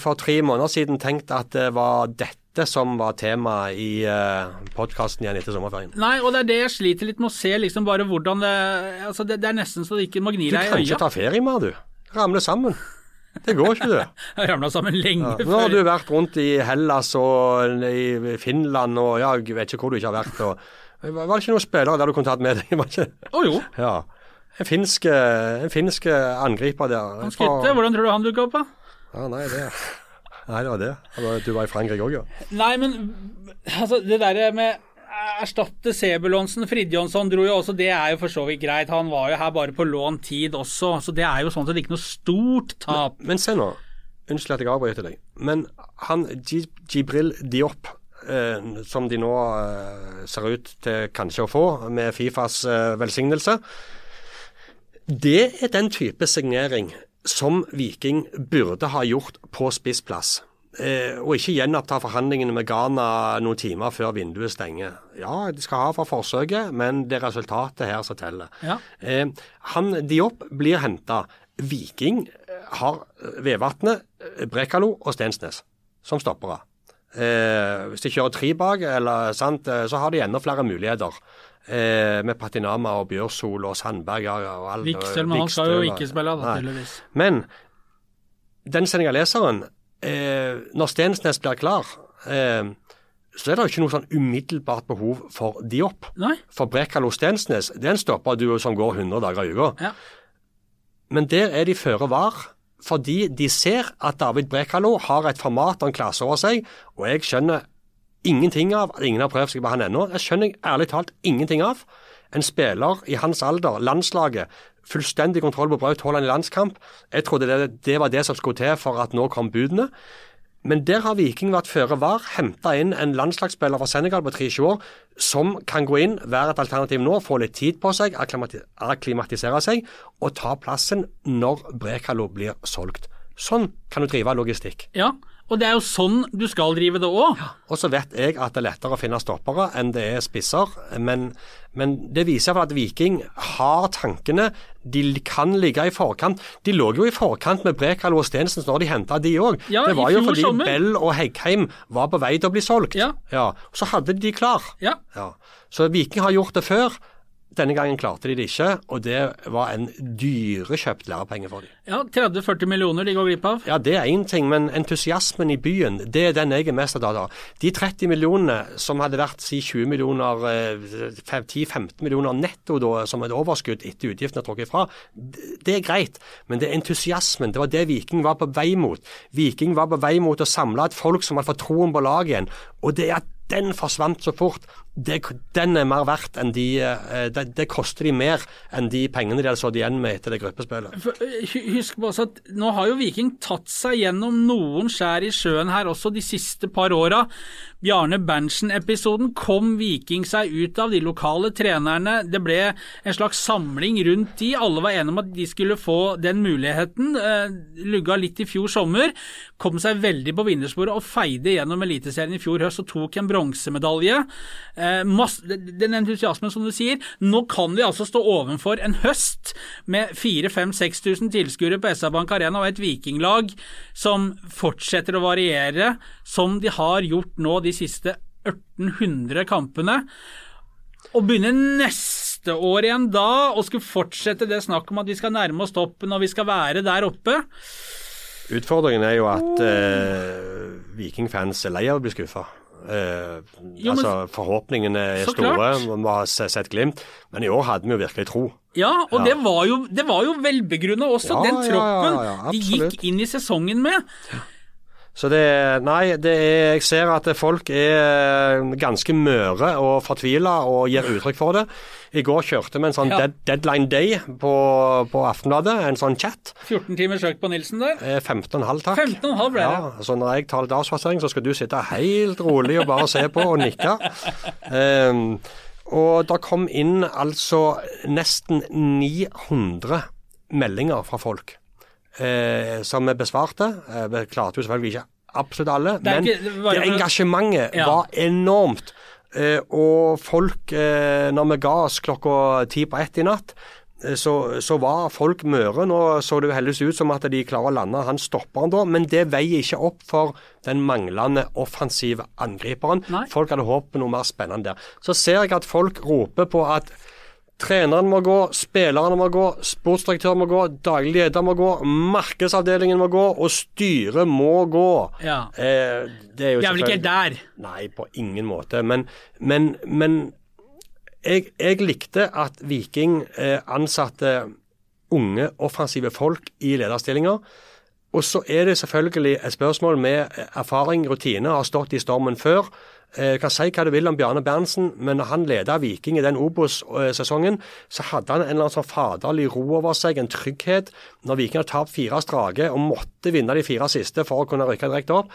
for tre måneder siden tenkt at det var dette som var tema i uh, podkasten igjen etter sommerferien. Nei, og det er det jeg sliter litt med å se, liksom bare hvordan det Altså, det, det er nesten så det ikke magniler i øya, Du kan ikke ta ferie mer, du. Ramle sammen. Det går ikke, det. <laughs> Jeg ramla sammen lenge Ja. Nå har du vært rundt i Hellas og i Finland og ja, jeg vet ikke hvor du ikke har vært. Og, var det ikke noen spillere der du kunne tatt med deg? <laughs> Å oh, jo. Ja. En finsk, en finsk angriper der. Han Skutte, hvordan tror du han dukka opp, da? Ja, nei, det Nei, det var. Det Du var i Frankrike òg, ja. Nei, men altså, det derre med erstatte Sebulonsen, Fridtjonsson dro jo også, det er jo for så vidt greit. Han var jo her bare på lånt tid også, så det er jo sånn at det ikke noe stort tap. Men se nå. Unnskyld at jeg avbryter deg. Men han Jibril Diop, eh, som de nå eh, ser ut til kanskje å få, med Fifas eh, velsignelse, det er den type signering som Viking burde ha gjort på spissplass. Eh, og ikke gjenoppta forhandlingene med Ghana noen timer før vinduet stenger. Ja, de skal ha for forsøket, men det er resultatet her som teller. Ja. Eh, han Diop blir henta. Viking har eh, Vevatnet, eh, Brekalo og Stensnes som stoppere. Eh, hvis de kjører tre bak, eller, sant, eh, så har de enda flere muligheter. Eh, med Patinama og Bjørsol og Sandberg og, alt. Viksel, men han skal jo ikke spille, da, tydeligvis. Men den senegaleseren, eh, når Stensnes blir klar, eh, så er det ikke noe sånn umiddelbart behov for Diop. Nei? For Brekalo Stensnes, den stopper du som går 100 dager i uka. Ja. Men der er de føre var, fordi de ser at David Brekalo har et format og en klasse over seg, og jeg skjønner ingenting av at ingen har prøvd seg på han ennå. Jeg skjønner ærlig talt ingenting av. En spiller i hans alder, landslaget, fullstendig kontroll på Braut Haaland i landskamp. Jeg trodde det, det var det som skulle til for at nå kom budene. Men der har Viking vært føre var, henta inn en landslagsspiller fra Senegal på 23 år, som kan gå inn, være et alternativ nå, få litt tid på seg, akklimatisere seg, og ta plassen når Brekalo blir solgt. Sånn kan du drive logistikk. Ja, og det er jo sånn du skal drive det òg. Og så vet jeg at det er lettere å finne stoppere enn det er spisser, men, men det viser at Viking har tankene. De kan ligge i forkant. De lå jo i forkant med Brekalo og Stensens når de henta de òg. Ja, det var jo fordi sommer. Bell og Heggheim var på vei til å bli solgt. Ja. Så hadde de de klar. Ja. Ja. Så Viking har gjort det før. Denne gangen klarte de det ikke, og det var en dyrekjøpt lærepenge for dem. ja 30-40 millioner de går glipp av. Ja, det er én ting, men entusiasmen i byen, det er den jeg er mest opptatt av. De 30 millionene som hadde vært si 20 millioner, eh, 10-15 millioner netto da, som et overskudd etter utgiftene er trukket fra, det er greit. Men det er entusiasmen. Det var det Viking var på vei mot. Viking var på vei mot å samle et folk som hadde fått troen på laget igjen. Og det at den forsvant så fort, det, den er mer verdt enn de eh, det, det koster de mer enn de pengene de hadde stått igjen med etter det gruppespillet. Eh, hu- Husk på også at nå har jo Viking tatt seg gjennom noen skjær i sjøen her også de siste par åra. Bjarne Berntsen-episoden kom Viking seg ut av. De lokale trenerne, det ble en slags samling rundt de. Alle var enige om at de skulle få den muligheten. Eh, lugga litt i fjor sommer. Kom seg veldig på vinnersporet og feide gjennom Eliteserien i fjor høst og tok en bronsemedalje. Eh, den entusiasmen som du sier. Nå kan vi altså stå ovenfor en høst med 4000-5000-6000 tilskuere på SR Bank Arena og et vikinglag som fortsetter å variere, som de har gjort nå de siste 1800 kampene. Og begynne neste år igjen da, og skulle fortsette det snakket om at vi skal nærme oss toppen og vi skal være der oppe. Utfordringen er jo at eh, vikingfans er lei av å bli skuffa. Eh, Jo, men- altså, Forhåpningene er store, klart. vi har sett glimt, men i år hadde vi jo virkelig tro. Ja, og Ja. det var jo, det var jo velbegrunna også, Ja, den ja, ja, troppen ja, de gikk inn i sesongen med. Så det Nei, det er, jeg ser at folk er ganske møre og fortvila og gir uttrykk for det. I går kjørte vi en sånn Ja. dead, deadline day på, på Aftenbladet, en sånn chat. 14 timers økt på Nilsen der. Eh, 15,5 takk. 15,5 ble det. Ja, så når jeg tar litt avspasering, så skal du sitte helt rolig og bare se på og nikke. Um, og det kom inn altså nesten 900 meldinger fra folk eh, som vi besvarte. Eh, vi klarte jo selvfølgelig ikke absolutt alle, Det men ikke- det var- det engasjementet Ja. var enormt. Eh, og folk, eh, når vi ga oss klokka ti på ett i natt, eh, så, så var folk møre. Nå så det jo heldigvis ut som at de klarer å lande han stopperen da, men det veier ikke opp for den manglende offensive angriperen. Nei. Folk hadde håpet på noe mer spennende der. Så ser jeg at folk roper på at Treneren må gå, spillerne må gå, sportsdirektøren må gå, daglig leder må gå, markedsavdelingen må gå, og styret må gå. Ja. Eh, det er jo Vi er vel ikke der. Nei, på ingen måte. Men, men, men jeg, jeg likte at Viking eh, ansatte unge, offensive folk i lederstillinger. Og så er det selvfølgelig et spørsmål med erfaring, rutine, har stått i stormen før. Eh, kan si hva du vil om Bjarne Berntsen, men når han leda Viking i den Obos-sesongen, så hadde han en eller annen sånn faderlig ro over seg, en trygghet. Når Viking hadde tapt fire strake og måtte vinne de fire siste for å kunne rykke direkte opp,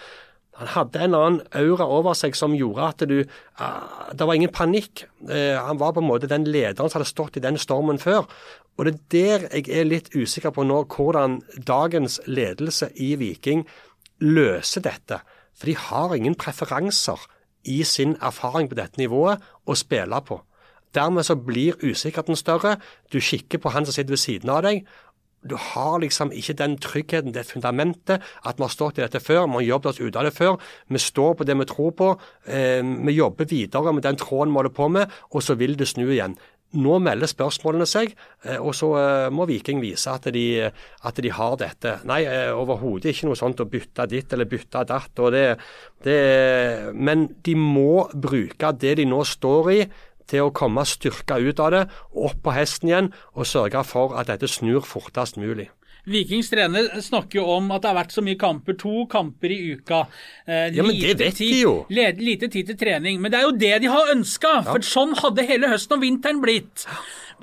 han hadde en eller annen aura over seg som gjorde at du ah, Det var ingen panikk. Eh, han var på en måte den lederen som hadde stått i den stormen før. Og det er der jeg er litt usikker på nå hvordan dagens ledelse i Viking løser dette. For de har ingen preferanser i sin erfaring på dette nivået å spille på. Dermed så blir usikkerheten større. Du kikker på han som sitter ved siden av deg. Du har liksom ikke den tryggheten, det fundamentet, at vi har stått i dette før, vi har jobbet oss ut av det før. Vi står på det vi tror på. Eh, vi jobber videre med den tråden vi holder på med, og så vil det snu igjen. Nå melder spørsmålene seg, eh, og så eh, må Viking vise at de, at de har dette. Nei, eh, overhodet ikke noe sånt å bytte ditt eller bytte datt. Det, det, men de må bruke det de nå står i til å komme styrka ut av det, opp på hesten igjen og sørge for at dette snur fortest mulig. Vikings trener snakker jo om at det har vært så mye kamper. To kamper i uka. Eh, Ja, men det vet vet de jo. Lite tid til trening. Men det er jo det de har ønska, for sånn hadde hele høsten og vinteren blitt.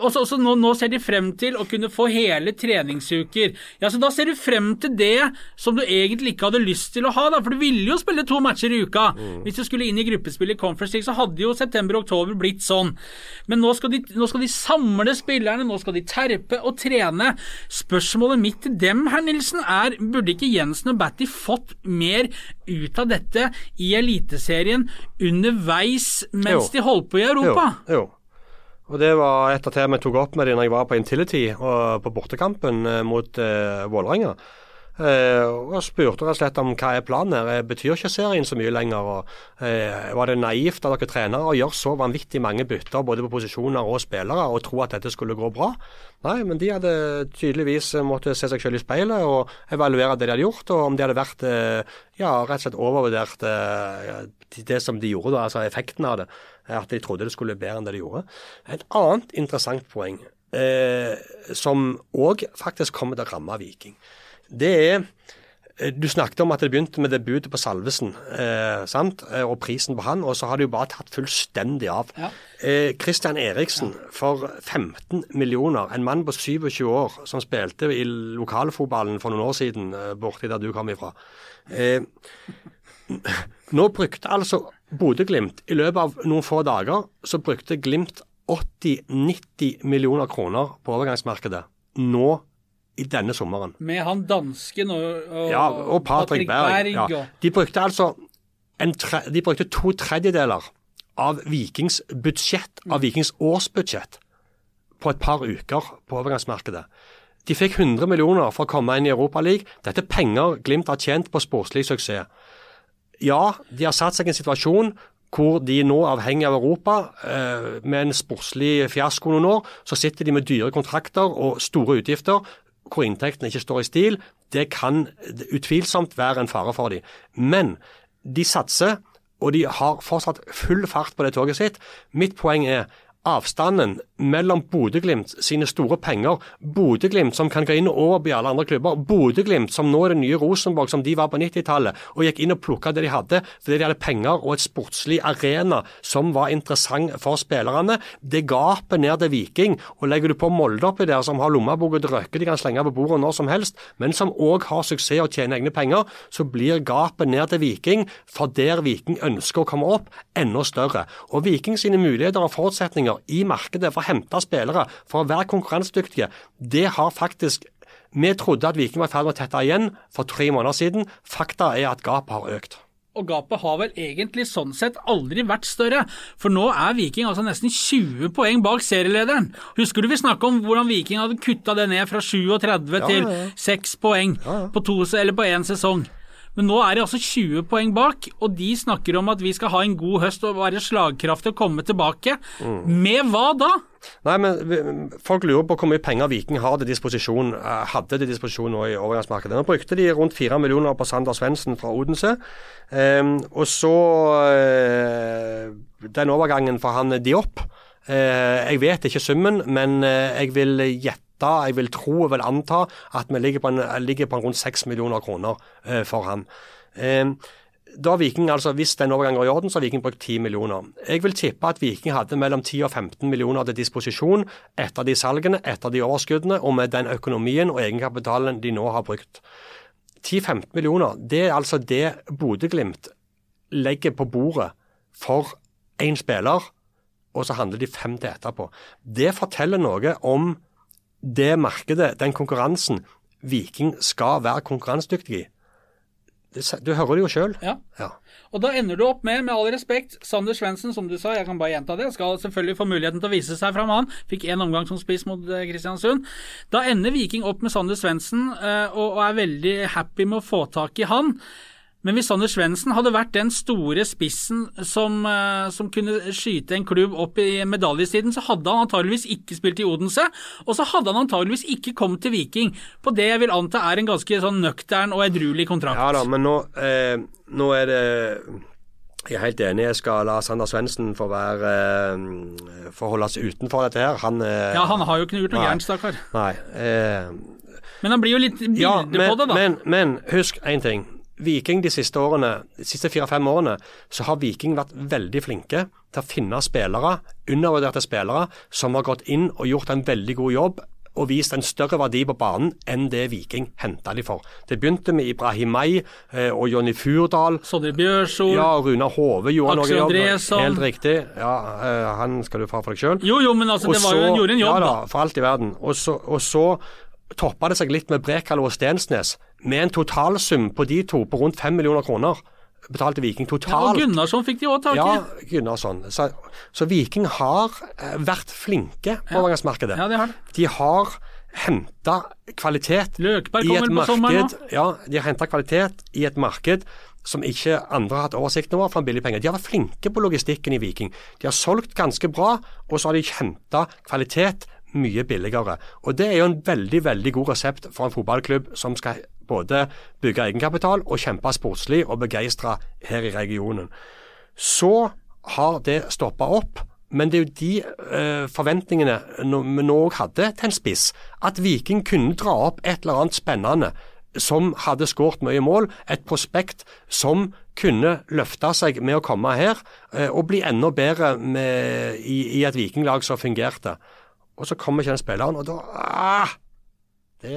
Og så, så nå, nå ser de frem til å kunne få hele treningsuker. Ja, så Da ser du frem til det som du egentlig ikke hadde lyst til å ha. da, For du ville jo spille to matcher i uka. Mm. Hvis du skulle inn i gruppespill i Conference League, så hadde jo september og oktober blitt sånn. Men nå skal, de, nå skal de samle spillerne, nå skal de terpe og trene. Spørsmålet mitt til dem, herr Nilsen, er burde ikke Jensen og Batty fått mer ut av dette i Eliteserien underveis mens Jo. de holdt på i Europa? Jo, jo. Og Det var et av temaene jeg tok opp med dem når jeg var på Intility og på bortekampen eh, mot eh, Vålerenga. Eh, og spurte rett og slett om hva er planen her. Betyr ikke serien så mye lenger? og eh, Var det naivt av dere trenere å gjøre så vanvittig mange bytter både på posisjoner og spillere og tro at dette skulle gå bra? Nei, men de hadde tydeligvis måttet se seg selv i speilet og evaluere det de hadde gjort, og om de hadde vært eh, ja, rett og slett overvurdert eh, det som de gjorde, da, altså effekten av det. At de trodde det skulle bedre enn det de gjorde. Et annet interessant poeng, eh, som òg faktisk kommer til å ramme Viking, det er eh, du snakket om at det begynte med debutet på Salvesen eh, sant? Eh, og prisen på han, og så har det jo bare tatt fullstendig av. Ja. Eh, Christian Eriksen for 15 millioner, en mann på 27 år som spilte i lokalfotballen for noen år siden, eh, borti der du kom ifra. Eh, <laughs> nå brukte altså Bodø-Glimt i løpet av noen få dager så brukte Glimt 80-90 millioner kroner på overgangsmarkedet nå i denne sommeren. Med han dansken og, og, Ja, og Patrick Berg. Ja. De brukte altså en tre, de brukte to tredjedeler av Vikings budsjett, av Vikings årsbudsjett, på et par uker på overgangsmarkedet. De fikk 100 millioner for å komme inn i Europaligaen. Dette er penger Glimt har tjent på sportslig suksess. Ja, de har satt seg i en situasjon hvor de nå, avhengig av Europa, eh, med en sportslig fiasko noen år, så sitter de med dyre kontrakter og store utgifter hvor inntektene ikke står i stil. Det kan utvilsomt være en fare for dem. Men de satser, og de har fortsatt full fart på det toget sitt. Mitt poeng er avstanden mellom Bodø-Glimt sine store penger, Bodø-Glimt som kan gå inn og overby alle andre klubber, Bodø-Glimt som nå er det nye Rosenborg som de var på 90-tallet, og gikk inn og plukka det de hadde fordi de hadde penger og et sportslig arena som var interessant for spillerne. Det gapet ned til Viking, og legger du på Molde oppi der som har lommebok og drøkke de kan slenge på bordet når som helst, men som òg har suksess og tjener egne penger, så blir gapet ned til Viking, for der Viking ønsker å komme opp, enda større. Og Viking sine muligheter og forutsetninger i markedet for å hente spillere, for å være konkurransedyktige, det har faktisk Vi trodde at Viking var i ferd med å tette igjen for tre måneder siden. Fakta er at gapet har økt. Og gapet har vel egentlig sånn sett aldri vært større, for nå er Viking altså nesten 20 poeng bak serielederen. Husker du vi snakka om hvordan Viking hadde kutta det ned fra 37 til 6 poeng på to, eller på én sesong? Men nå er de altså 20 poeng bak, og de snakker om at vi skal ha en god høst og være slagkraftige og komme tilbake. Med hva da? Nei, men Folk lurer på hvor mye penger Viking har til disposisjon, eh, hadde til disposisjon nå i overgangsmarkedet. Nå brukte de rundt fire millioner på Sander Svendsen fra Odense. Um, og så uh, den overgangen for han Diop. Uh, jeg vet ikke summen, men jeg vil gjette, jeg vil tro og vil anta at vi ligger på, en, ligger på en rundt 6 millioner kroner eh, for ham. Eh, da Viking, altså Hvis den overgangen går i orden, så har Viking brukt 10 millioner. Jeg vil tippe at Viking hadde mellom 10 og 15 millioner til disposisjon etter de salgene, etter de overskuddene, og med den økonomien og egenkapitalen de nå har brukt. 10-15 millioner, det er altså det Bodø-Glimt legger på bordet for én spiller, og så handler de fem til etterpå. Det forteller noe om det markedet, den konkurransen, Viking skal være konkurransedyktig i. Du hører det jo sjøl. Ja. Ja. Og da ender du opp med, med all respekt, Sander Svendsen, som du sa, jeg kan bare gjenta det, skal selvfølgelig få muligheten til å vise seg fram, han. Fikk én omgang som spiss mot eh, Kristiansund. Da ender Viking opp med Sander Svendsen, eh, og, og er veldig happy med å få tak i han. Men hvis Sander Svendsen hadde vært den store spissen som, eh, som kunne skyte en klubb opp i medaljesiden, så hadde han antageligvis ikke spilt i Odense, og så hadde han antageligvis ikke kommet til Viking, på det jeg vil anta er en ganske sånn nøktern og edruelig kontrakt. Ja da, men nå, eh, nå er det Jeg er helt enig, jeg skal la Sander Svendsen få være eh, få holde seg utenfor dette her. Han eh, Ja, han har jo ikke gjort noe gærent, stakkar. Nei. Eh, Men han blir jo litt bilde ja, men, på det, da. Men, men husk én ting. Viking de siste årene, de siste fire-fem årene, så har Viking vært veldig flinke til å finne spillere, undervurderte spillere, som har gått inn og gjort en veldig god jobb og vist en større verdi på banen enn det Viking henta de for. Det begynte med Ibrahim May eh, og Jonny Furdal. Sondre Bjørsol Ja, Runa Hove gjorde Aksel noe jobb. Helt riktig. Ja, eh, Han skal du få for deg sjøl. Jo, jo, men altså, det var jo, han gjorde en jobb, ja, da. For alt i verden. Og så, og så toppa det seg litt med Brekalo og Stensnes, med en totalsum på de to på rundt 5 millioner kroner. Betalte Viking Ja, og. Gunnarsson fikk de òg tak i. Ja, Gunnarsson. Så, så Viking har eh, vært flinke på overgangsmarkedet. Ja, det har. De har henta kvalitet Løkberg i et marked Ja, de har kvalitet i et marked som ikke andre har hatt oversikt over for en billig penge. De har vært flinke på logistikken i Viking. De har solgt ganske bra, og så har de henta kvalitet mye billigere. Og Det er jo en veldig veldig god resept for en fotballklubb som skal både bygge egenkapital og kjempe sportslig og begeistre her i regionen. Så har det stoppa opp. Men det er jo de eh, forventningene vi nå òg hadde til en spiss. At Viking kunne dra opp et eller annet spennende som hadde skåret mye mål. Et prospekt som kunne løfte seg med å komme her eh, og bli enda bedre med, i, i et vikinglag som fungerte. Og så kommer ikke den spilleren, og da ah, Det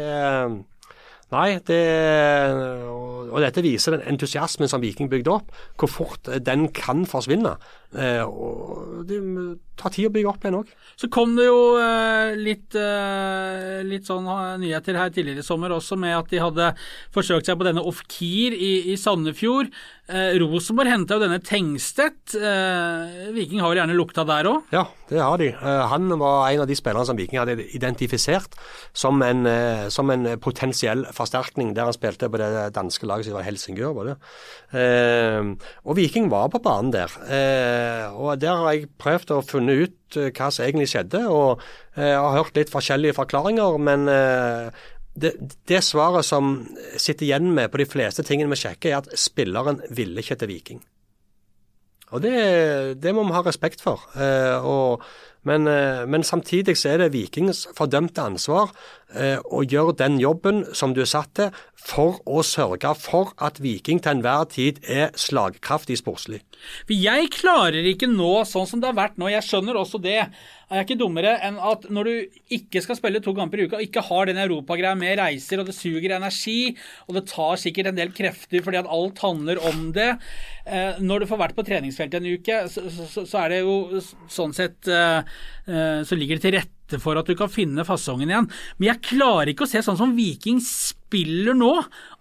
Nei, det og, dette viser den entusiasmen som Viking bygde opp, hvor fort den kan forsvinne. Eh, og Det tar tid å bygge opp igjen òg. Så kom det jo eh, litt, eh, litt sånn nyheter her tidligere i sommer også med at de hadde forsøkt seg på denne Ofkir i, i Sandefjord. Eh, Rosenborg henta jo denne Tengstedt. Eh, Viking har gjerne lukta der òg? Ja, det har de. Eh, han var en av de spillerne som Viking hadde identifisert som en, eh, som en potensiell forsterkning, der han spilte på det danske laget som var Helsingør. Var det. Eh, og Viking var på banen der. Eh, og der har jeg prøvd å funne ut hva som egentlig skjedde, og eh, har hørt litt forskjellige forklaringer. men det, det svaret som sitter igjen med på de fleste tingene vi sjekker, er at spilleren ville ikke til Viking. Og det, det må vi ha respekt for. Eh, og, men, eh, men samtidig så er det Vikings fordømte ansvar eh, å gjøre den jobben som du er satt til, for å sørge for at Viking til enhver tid er slagkraftig sportslig. Jeg klarer ikke nå, sånn som det har vært nå, jeg skjønner også det, Jeg er ikke dummere enn at når du ikke skal spille to kamper i uka, og ikke har den europagreia med reiser, og det suger energi, og det tar sikkert en del krefter fordi at alt handler om det eh, Når du får vært på treningsfeltet en uke, så, er det jo sånn sett eh, eh, Så ligger det til rette for at du kan finne fasongen igjen. Men jeg klarer ikke å se sånn som Viking spiller nå,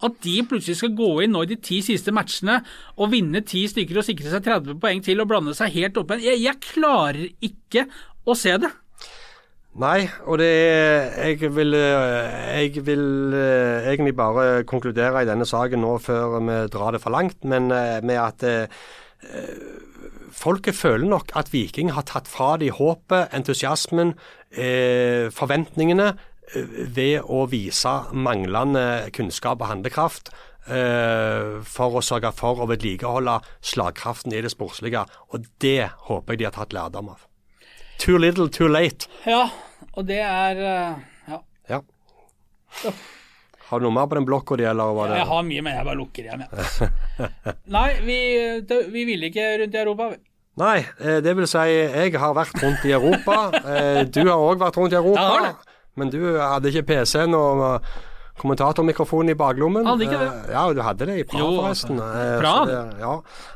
at de plutselig skal gå inn nå i de ti siste matchene og vinne ti stykker og sikre seg 30 poeng til og blande seg helt opp igjen. Jeg, jeg klarer ikke å se det. Nei, og det er Jeg vil, eh, jeg vil eh, egentlig bare konkludere i denne saken nå før vi drar det for langt, men eh, med at folket føler nok at Viking har tatt fra de håpet, entusiasmen, eh, forventningene eh, ved å vise manglende kunnskap og handlekraft. eh, for å sørge for å vedlikeholde slagkraften i det sportslige. Og det håper jeg de har tatt lærdom av. Too little, too late. Ja, og det er eh, Ja. Ja. Har du noe mer på den blokka di, eller var det Jeg har mye, men jeg bare lukker igjen, jeg. Nei, vi, vi ville ikke rundt i Europa. vi. Nei, eh, det vil si, jeg har vært rundt i Europa. <laughs> Eh, Du har òg vært rundt i Europa. det. Men du hadde ikke PC-en og kommentatormikrofonen i baklommen. Hadde ikke det. Eh, Ja, du hadde det i Praha, Jo, forresten. Praha? det- Ja.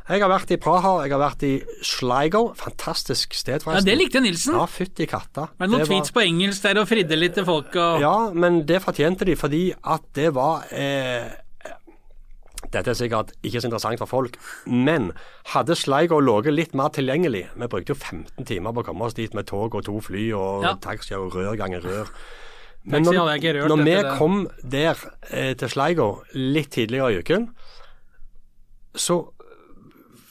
Jeg har vært i Praha, jeg har vært i Sligo. Fantastisk sted, forresten. Ja. Det likte Nilsen. Ja, fytti katta. Men noen Det var- på engelsk der og fridde litt til folk og Ja, men det fortjente de fordi at det var eh, Dette er sikkert ikke så interessant for folk, men hadde Sligo ligget litt mer tilgjengelig Vi brukte jo 15 timer på å komme oss dit med tog og to fly og Ja. taxi og rør ganger rør. Men når, når vi kom der eh, til Sligo litt tidligere i uken, så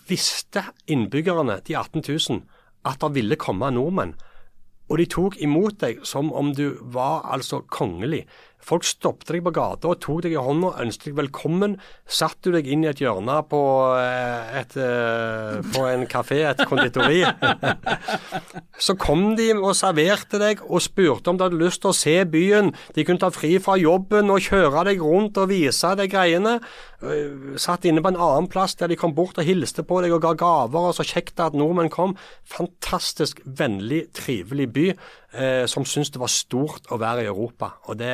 visste innbyggerne, de 18 000, at det ville komme nordmenn. Og de tok imot deg som om du var altså kongelig. Folk stoppet deg på gata og tok deg i hånda, ønsket deg velkommen. Satt du deg inn i et hjørne på, eh, et, eh, på en kafé, et konditori. <laughs> Så kom de og serverte deg og spurte om du hadde lyst til å se byen. De kunne ta fri fra jobben og kjøre deg rundt og vise deg greiene. Øh, Satt inne på en annen plass der de kom bort og hilste på deg og ga gaver. og Så kjekt at nordmenn kom. Fantastisk vennlig, trivelig by eh, som syntes det var stort å være i Europa. Og det,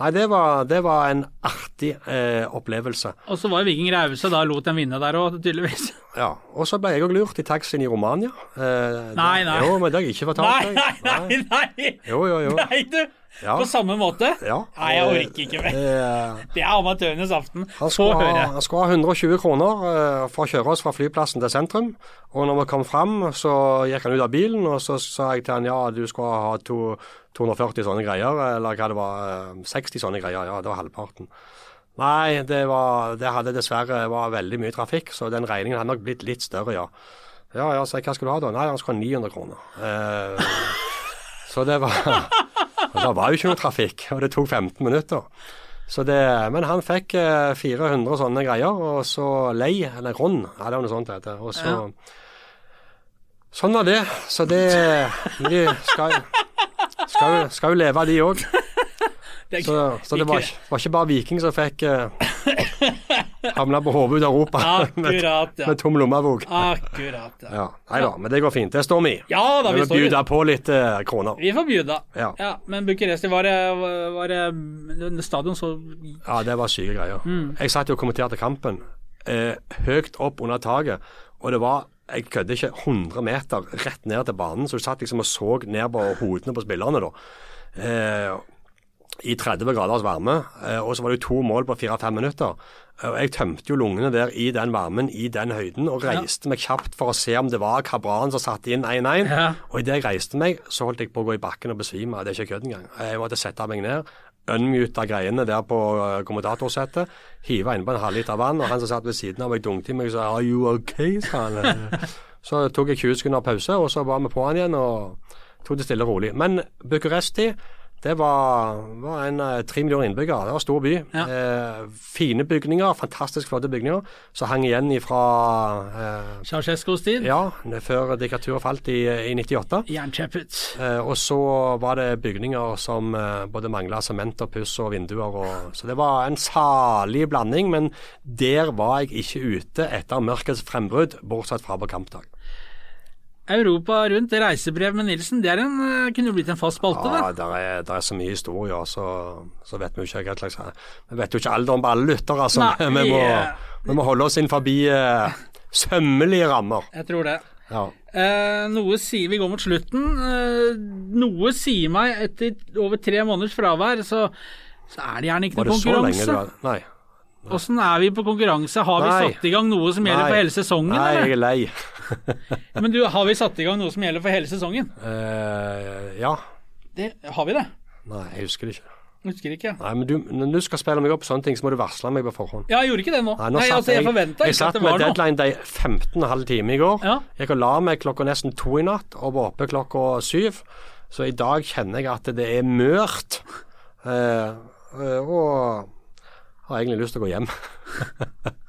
nei, det, var, det var en artig eh, opplevelse. Og så var jo Viking rause, da lot dem vinne der òg, tydeligvis. <laughs> Ja, Og så ble jeg òg lurt i taxien i Romania. Eh, Nei, nei. Jo, men det har jeg ikke fortalt Nei, nei, nei! nei. Jo, jo, jo. Nei, du! Ja. På samme måte? Ja. Nei, jeg orker ikke mer. Eh, <laughs> Det er amatørenes aften. Han Få skulle, høre. han skulle ha 120 kroner eh, for å kjøre oss fra flyplassen til sentrum. Og når vi kom fram, så gikk han ut av bilen, og så sa jeg til han ja, du skal ha to, 240 sånne greier, eller hva det var, eh, 60 sånne greier. Ja, det var halvparten. Nei, det, var, det hadde dessverre var veldig mye trafikk, så den regningen hadde nok blitt litt større, ja. Ja, ja, så hva skal du ha da? Nei, han skulle ha 900 kroner. Eh, så det var <laughs> Det var jo ikke noe trafikk, og det tok 15 minutter. Så det, men han fikk eh, 400 sånne greier, og så lei, eller rond, er det noe sånt det heter. Og så Sånn var det. Så det De skal, skal, skal jo leve, de òg. Så, så det var, var ikke bare Viking som fikk uh, havna på hodet ut av Europa Akkurat, <laughs> ja. med tom lommebok. Akkurat, ja. Ja. Nei da, men det går fint. Det står vi i. Ja da, Vi vi står i bjude på litt eh, kroner. Vi får bjuda. Ja. Ja, men Bucuresti var det, var det Stadion så Ja, det var syke greier. Mm. Jeg satt jo og kommenterte kampen eh, høyt opp under taket, og det var jeg kødder ikke 100 meter rett ned til banen, så du satt liksom og så ned på hodene på spillerne. da. Eh, I 30 graders varme, eh, og så var det jo to mål på 4-5 minutter. Eh, Jeg tømte jo lungene der i den varmen, i den høyden, og reiste meg kjapt for å se om det var Kabran som satte inn 1-1. Ja. Og idet jeg reiste meg, så holdt jeg på å gå i bakken og besvime. Det er ikke kødd engang. Jeg måtte sette meg ned, unmute greiene der på eh, kommentatorsettet, hive innpå en halvliter vann, og han som satt ved siden av meg, dunket i meg og sa 'Are you okay?' sa han. Så tok jeg 20 sekunder pause, og så var vi på han igjen og tok det stille og rolig. Men Bucuresti det var, var en eh, tre millioner innbyggere. Det var stor by. Ja. Eh, fine bygninger, fantastisk flotte bygninger, som hang igjen fra eh, Ceaucescos tid. ja, før diktaturet falt i, i 98. Jernkjeppet. Eh, og så var det bygninger som eh, både mangla sement og puss og vinduer. Og, så det var en salig blanding, men der var jeg ikke ute etter mørkets frembrudd, bortsett fra på kampdag. Europa rundt, reisebrev med Nilsen, det er en, eh, kunne jo blitt en fast spalte, Ja, det. er, er så mye historie, så, så vet vi jo ikke slags Vi vet jo ikke alderen på alle lyttere, så Nei, vi, må, vi- må holde oss inn forbi eh, sømmelige rammer. Jeg tror det. Ja. Eh, noe sier Vi går mot slutten. Eh, noe sier meg etter over tre måneders fravær, så, så er det gjerne ikke Var det så lenge konkurranse. du var Nei. Åssen er vi på konkurranse? Har vi Nei. satt i gang noe som gjelder Nei. for hele sesongen? Nei, jeg er lei. <laughs> Men du, har vi satt i gang noe som gjelder for hele sesongen? Eh, ja. Det, har vi det? Nei, jeg husker det ikke. Husker ikke. Nei, men du, når du skal spille meg opp på sånne ting, så må du varsle meg på forhånd. Ja, jeg gjorde ikke det nå. Nei, nå Nei altså, jeg forventa jeg ikke satt at det var noe. med deadline de 15,5 timer i går. Ja. Jeg la meg klokka nesten to i natt og var oppe klokka syv. Så i dag kjenner jeg at det er mørt. Eh, eh, og har egentlig lyst til å gå hjem. <laughs>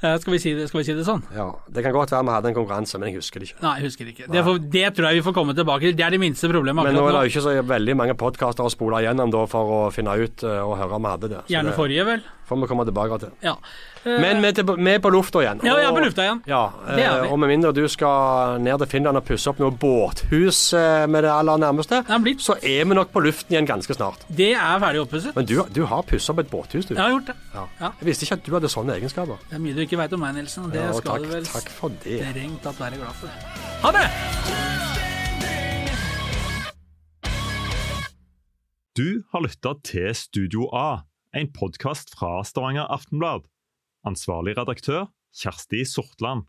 Skal, vi si det, skal vi si det sånn? Ja, Det kan godt være vi hadde en konkurranse, men jeg husker det ikke. Nei, jeg husker ikke. Det, for, det tror jeg vi får komme tilbake til. Det er det minste problemet Men nå er det jo ikke så veldig mange podkaster å spole igjennom da for å finne ut eh, og høre om vi hadde det. Så Gjerne det forrige, vel. får vi komme tilbake til. Ja. Eh, Men vi er, til, vi er på lufta igjen. Ja, vi er på lufta igjen. Ja, Det eh, og med mindre du skal ned til Finland og pusse opp noe båthus eh, med det aller nærmeste, Det så er vi nok på luften igjen ganske snart. det er ferdig oppusset. Men du, du har pussa opp et båthus, du. Jeg har gjort det. Ja. Ja. Jeg visste ikke at du hadde sånne egenskaper. Det er mye du ikke veit om meg, Nilsen. og Det Ja, og skal takk, du vel takk for det. strengt tatt være glad for. Ha det! Du har lytta til Studio A, en podkast fra Stavanger Aftenblad. Ansvarlig redaktør, Kjersti Sortland.